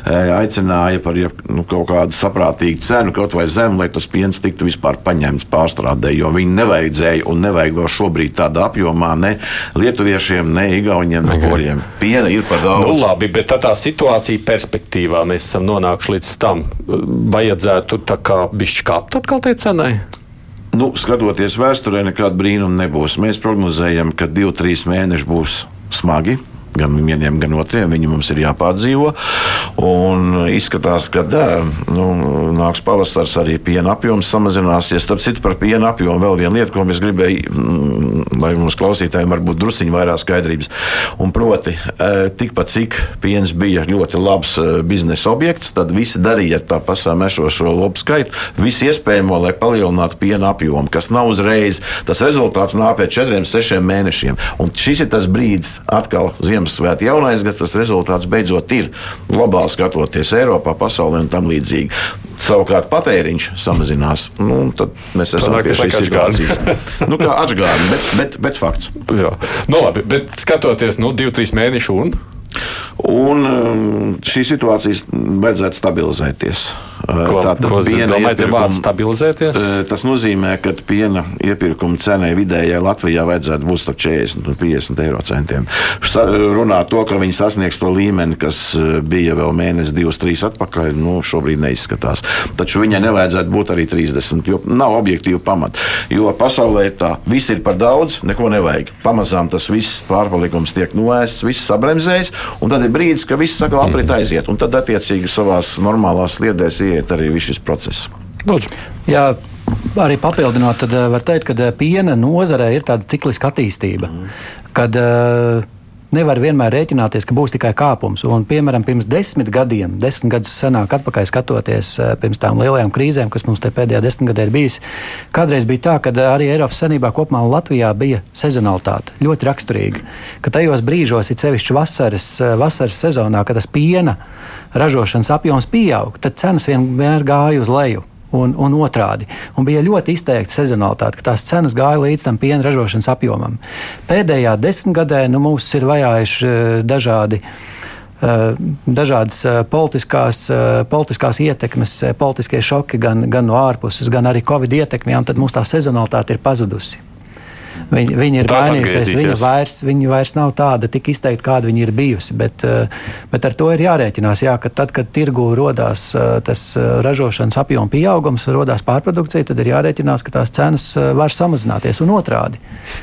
aicināja par nu, kaut kādu saprātīgu cenu, kaut vai zemu, lai tas piens tiktu vispār paņemts pārstrādē, jo viņi nevajadzēja un nevajag vēl šobrīd tādā apjomā ne lietuviešiem, ne igauniem, ne poļiem. Piena ir par daudz. Nu, labi, bet tā, tā situācija perspektīvā mēs esam nonākuši līdz tam. Vajadzētu tā kā bišķi kāpt atkal tai cenai? Nu, skatoties vēsturē, nekāda brīnuma nebūs. Mēs prognozējam, ka divi, trīs mēneši būs smagi gan vieniem, gan otriem. Viņi mums ir jāpārdzīvo. Un izskatās, ka nu, nāks pavasars, arī piena apjoms samazināsies. Starp citu, par piena apjomu vēl viena lieta, ko es gribēju, mm, lai mums klausītājiem varbūt drusciņi vairāk skaidrības. Un proti, tikpat cik piens bija ļoti labs biznesa objekts, tad visi darīja tā pašām esošo lopu skaitu, visu iespējamo, lai palielinātu piena apjomu, kas nav uzreiz. Tas rezultāts nāk pēc četriem, sešiem mēnešiem. Un šis ir tas brīdis atkal ziemas Ziemassvētku jaunais gads, tas rezultāts beidzot ir globāli skatoties Eiropā, pasaulē un tam līdzīgi. Savukārt patēriņš samazinās. Nu, tad mēs esam Tādā, pie šīs situācijas. nu, kā atgādājumi, bet, bet, bet fakts. Jā. Nu, labi, bet skatoties nu, divu, trīs mēnešu un. Un um, šī situācija vajadzētu stabilizēties. Tātad piena iepirkuma stabilizēties? Tas nozīmē, ka piena iepirkuma cenai vidējai Latvijā vajadzētu būt starp 40 un 50 eiro centiem. Runā to, ka viņi sasniegs to līmeni, kas bija vēl mēnesi, divus, trīs atpakaļ, nu, šobrīd neizskatās. Taču viņai nevajadzētu būt arī 30, jo nav objektīva pamata. Jo pasaulē tā viss ir par daudz, neko nevajag. Pamazām tas viss pārpalikums tiek noēsts, viss sabremzējis, un tad ir brīdis, ka viss saka, aprit mhm. aiziet, un tad attiecīgi savās normālās sliedēs iet iet arī viss šis process. Lūdzu. Jā, arī papildinot, tad eh, var teikt, ka eh, piena nozarē ir tāda cikliska attīstība. Mm. Kad, uh, nevar vienmēr rēķināties, ka būs tikai kāpums. Un, piemēram, pirms desmit gadiem, desmit gadus senāk, atpakaļ skatoties pirms tām lielajām krīzēm, kas mums te pēdējā desmitgadē ir bijis, kādreiz bija tā, ka arī Eiropas Savienībā kopumā un Latvijā bija sezonalitāte ļoti raksturīga. Ka tajos brīžos, it sevišķi vasaras, vasaras sezonā, kad tas piena ražošanas apjoms pieaug, tad cenas vienmēr gāja uz leju. Un, un otrādi. Un bija ļoti izteikta sezonalitāte, ka tās cenas gāja līdz tam piena ražošanas apjomam. Pēdējā desmitgadē nu, mūs ir vajājuši eh, dažādi eh, dažādas eh, politiskās, politiskās ietekmes, politiskie šoki gan, gan no ārpuses, gan arī Covid ietekmē, un tad mums tā sezonalitāte ir pazudusi. Viņa, viņa ir mainījusies, viņa vairs, viņa vairs nav tāda tik izteikta, kāda viņa ir bijusi. Bet, eh, bet ar to ir jārēķinās, jā, ka tad, kad tirgu rodās eh, tas eh, ražošanas apjoma pieaugums, rodās pārprodukcija, tad ir jārēķinās, ka tās cenas var samazināties un otrādi.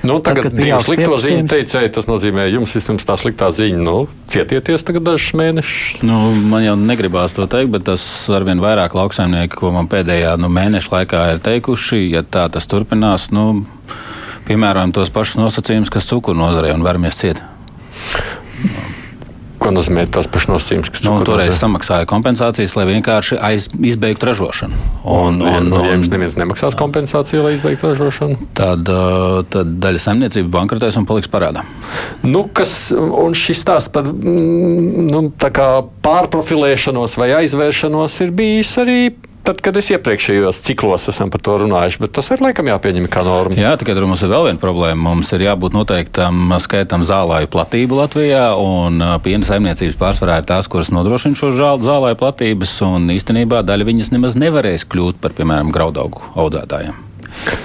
Nu, tagad tad, divu slikto ziņu teicēji, tas nozīmē, jums vispirms tā sliktā ziņa, nu, cietieties tagad dažus mēnešus. Nu, man jau negribās to teikt, bet tas arvien vairāk lauksaimnieki, ko man pēdējā nu, mēneša laikā ir teikuši, ja tā tas turpinās, nu, piemērojam tos pašus nosacījumus, kas cukuru nozarē un varamies ciet. Ko nozīmē tas pašs nosacījums, kas nu, toreiz samaksāja kompensācijas, lai vienkārši aiz, izbeigtu ražošanu? Un, un, un, un, ja jums neviens nemaksās kompensāciju, lai izbeigtu ražošanu? Tad, tad daļa saimniecība bankrotēs un paliks parādā. Nu, kas, un šis stāsts par mm, nu, pārprofilēšanos vai aizvēršanos ir bijis arī Tad, kad es iepriekšējos ciklos esam par to runājuši, bet tas ir laikam jāpieņem kā norma. Jā, tikai tur mums ir vēl viena problēma. Mums ir jābūt noteiktam skaitam zālāju platību Latvijā, un piena saimniecības pārsvarā ir tās, kuras nodrošina šo zālāju platības, un īstenībā daļa viņas nemaz nevarēs kļūt par, piemēram, graudaugu audzētājiem.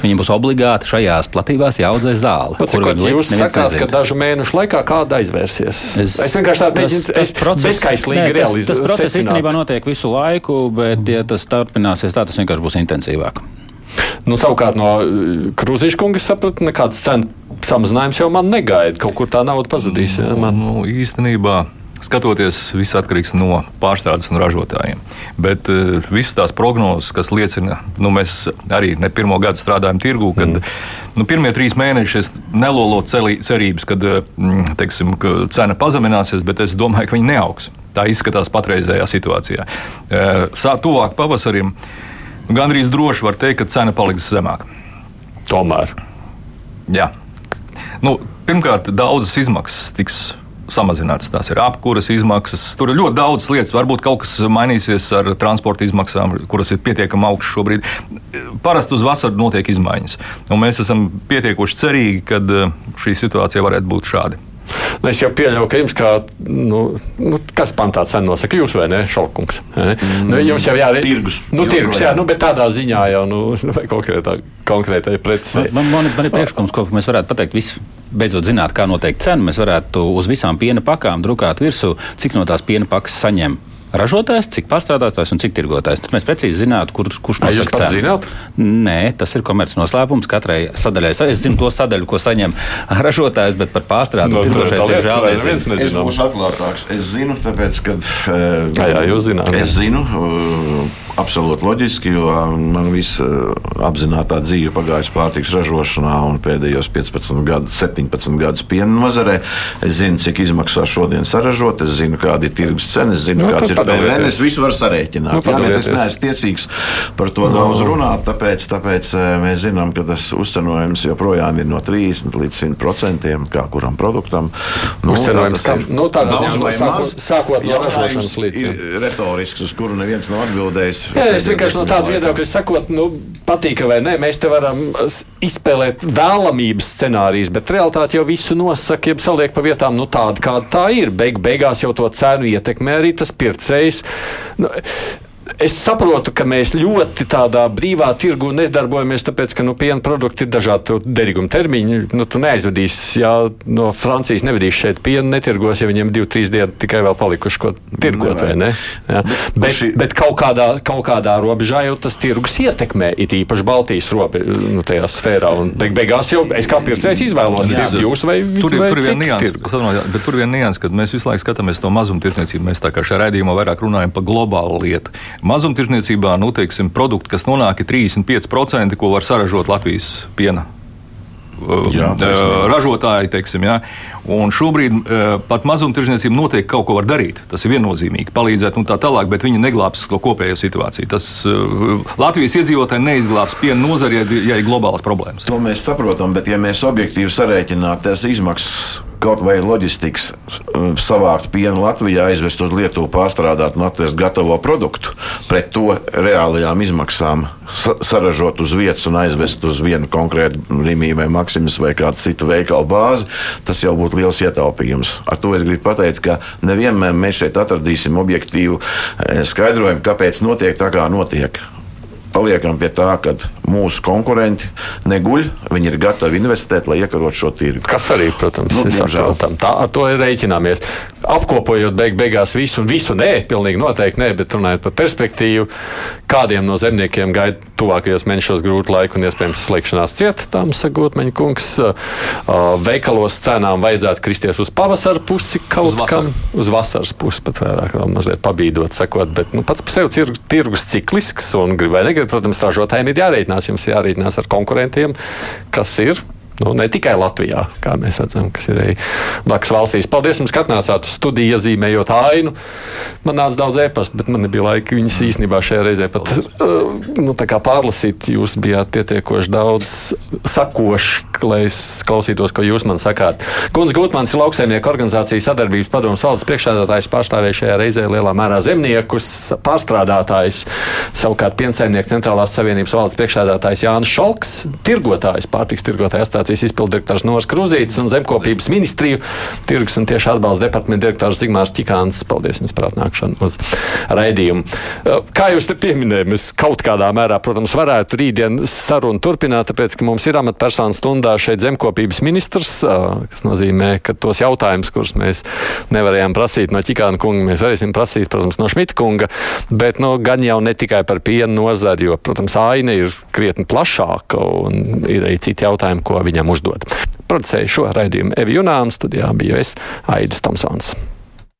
Viņam būs obligāti šajās platībās jāaudzē zāle. Pats, kur jūs sakāt, ka dažu mēnešu laikā kāda aizvērsies? Es, es vienkārši tādu mēģinu bezskaislīgi realizēt. Tas, tas process īstenībā notiek visu laiku, bet, ja tas turpināsies tā, tas vienkārši būs intensīvāk. Nu, savukārt no uh, Krūzīša kunga sapratu, nekāds cenu samazinājums jau man negaida. Kaut kur tā nauda pazudīs. Ja, man... nu, īstenībā skatoties, viss atkarīgs no pārstrādes un ražotājiem. Bet uh, visas tās prognozes, kas liecina, nu, mēs arī ne pirmo gadu strādājam tirgū, kad mm. nu, pirmie trīs mēneši es nelolotu cerības, kad eh, mm, teiksim, ka cena pazemināsies, bet es domāju, ka viņi neaugs. Tā izskatās patreizējā situācijā. Uh, Sāk tuvāk pavasarim, gandrīz droši var teikt, ka cena paliks zemāka. Tomēr. Jā. Nu, pirmkārt, daudzas izmaksas tiks samazināts. Tās ir apkuras izmaksas. Tur ir ļoti daudz lietas. Varbūt kaut kas mainīsies ar transporta izmaksām, kuras ir pietiekami augstas šobrīd. Parasti uz vasaru notiek izmaiņas. Un mēs esam pietiekoši cerīgi, ka eh, šī situācija varētu būt šāda. Nu, es jau pieļauju, ka jums, kā, nu, nu, kas pantā cena nosaka, jūs vai ne, Šalkungs? Ne? Mm, nu, jums jau jāre... tirgus. Nu, tirgus, jā, nu, bet tādā ziņā jau, nu, konkrētā, konkrētai precisē. Man, man, man ir priekšlikums, ko mēs varētu pateikt visu beidzot zināt, kā noteikt cenu, mēs varētu uz visām piena pakām drukāt virsū, cik no tās piena pakas saņem ražotājs, cik pārstrādātājs un cik tirgotājs. Tad mēs precīzi zinātu, kur, kurš nosaka cenu. Zināt? Nē, tas ir komerces noslēpums katrai sadaļai. Es zinu to sadaļu, ko saņem ražotājs, bet par pārstrādu no, tirgošais diemžēl nezinu. Es būšu atklātāks. Es zinu, tāpēc, ka. Uh, jā, jā, jūs zināt. Es zinu. Uh, absolūti loģiski, jo man viss apzināta dzīve pagājusi pārtiks ražošanā un pēdējos 15 gadus, 17 gadus piena nozarē. Es zinu, cik izmaksā šodien saražot, es zinu, kāda ir tirgus cena, es zinu, nu, kāds ir PVN. Es visu varu sarēķināt. Nu, Jā, bet es neesmu tiecīgs par to daudz no. runāt, tāpēc, tāpēc mēs zinām, ka tas uzcenojums joprojām ir no 30 līdz 100 procentiem, kā kuram produktam. Nu, Uzcenojums, tā ir nu, daudz vai maz, sākot no ražošanas līdz. Retorisks, uz kuru neviens nav atbildējis. Jā, es vienkārši no tāda viedokļa sakot, nu, patīk vai nē, mēs te varam izspēlēt vēlamības scenārijus, bet realitāte jau visu nosaka, ja saliek pa vietām, nu tāda kāda tā ir. Beig, beigās jau to cenu ietekmē arī tas pircējs. Nu, Es saprotu, ka mēs ļoti tādā brīvā tirgu nedarbojamies, tāpēc, ka nu, piena produkti ir dažādi derīguma termiņi. Nu, tu neaizvedīsi, ja no Francijas nevedīsi šeit pienu, netirgos, ja viņiem divi, trīs dienas tikai vēl palikuši, ko tirgot. Ne? Ja? Bet, šī... bet kaut, kādā, kaut kādā robežā jau tas tirgus ietekmē, it īpaši Baltijas robe, nu, tajā sfērā. Un beig, beigās jau es kā pircējs izvēlos, pirkt jūs vai tur, vai tur ir viena nianses, bet tur ir viena nianses, kad mēs visu laiku skatāmies to mazumtirdzniecību. Mēs tā kā šajā raidījumā vairāk runājam par globālu lietu mazumtirdzniecībā nu, teiksim, produkti, kas nonāk, ir 35%, ko var saražot Latvijas piena jā, ražotāji. Teiksim, jā. Un šobrīd pat mazumtirdzniecība noteikti kaut ko var darīt. Tas ir viennozīmīgi, palīdzēt un tā tālāk, bet viņi neglābs to kopējo situāciju. Tas Latvijas iedzīvotāji neizglābs piena nozari, ja ir globālas problēmas. To mēs saprotam, bet ja mēs objektīvi sarēķinām tās izmaksas kaut vai loģistikas um, savākt pienu Latvijā, aizvest uz Lietuvu, pārstrādāt un atvest gatavo produktu, pret to reālajām izmaksām saražot uz vietas un aizvest uz vienu konkrētu Rīgā vai Maksimas vai kādu citu veikalu bāzi, tas jau būtu liels ietaupījums. Ar to es gribu pateikt, ka nevienmēr mēs šeit atradīsim objektīvu eh, skaidrojumu, kāpēc notiek tā, kā notiek paliekam pie tā, ka mūsu konkurenti neguļ, viņi ir gatavi investēt, lai iekarot šo tirgu. Kas arī, protams, nu, ir saprotam. Tā ar to ir rēķināmies. Apkopojot beig beigās visu un visu, nē, pilnīgi noteikti nē, bet runājot par perspektīvu, kādiem no zemniekiem gaida tuvākajos mēnešos grūti laiki un iespējams slēgšanās ciet, tam sagot meņa kungs. Veikalos cenām vajadzētu kristies uz pavasara pusi kaut uz kam, uz vasaras pusi pat vairāk, mazliet pabīdot, sakot, bet nu, pats par sevi tirgus ciklisks un grib vai negrib protams, ražotājiem ir jārēķinās. Jums jārēķinās ar konkurentiem, kas ir Nu, ne tikai Latvijā, kā mēs redzam, kas ir arī blakus valstīs. Paldies, jums, ka atnācāt uz studiju, iezīmējot ainu. Man nāca daudz ēpastu, bet man nebija laika viņas īstenībā šajā reizē pat uh, nu, pārlasīt. Jūs bijāt pietiekoši daudz sakoši, lai es klausītos, ko jūs man sakāt. Guns Gutmans ir lauksaimnieku organizācijas sadarbības padomus valdes priekšstādātājs, pārstāvēja šajā reizē lielā mērā zemniekus, pārstrādātājs, savukārt piensaimnieku centrālās savienības valdes priekšstādātājs Jānis Šalks, tirgotājs, pārtiks tirgotājs asociācijas izpildirektors Nors Krūzītis un Zemkopības ministriju tirgus un tieši atbalsta departamenta direktors Zigmārs Čikāns. Paldies jums par atnākšanu uz raidījumu. Kā jūs te pieminējāt, mēs kaut kādā mērā, protams, varētu rītdien sarunu turpināt, tāpēc, ka mums ir amatpersonu stundā šeit Zemkopības ministrs, kas nozīmē, ka tos jautājumus, kurus mēs nevarējām prasīt no Čikāna kunga, mēs varēsim prasīt, protams, no Šmita kunga, bet nu, gan jau ne tikai par pienu nozari, jo, protams, aina ir krietni plašāka un ir arī citi jautājumi, ko viņi viņam uzdot. Producēju šo raidījumu Evi Junānu, studijā biju es Aidis Tomsons.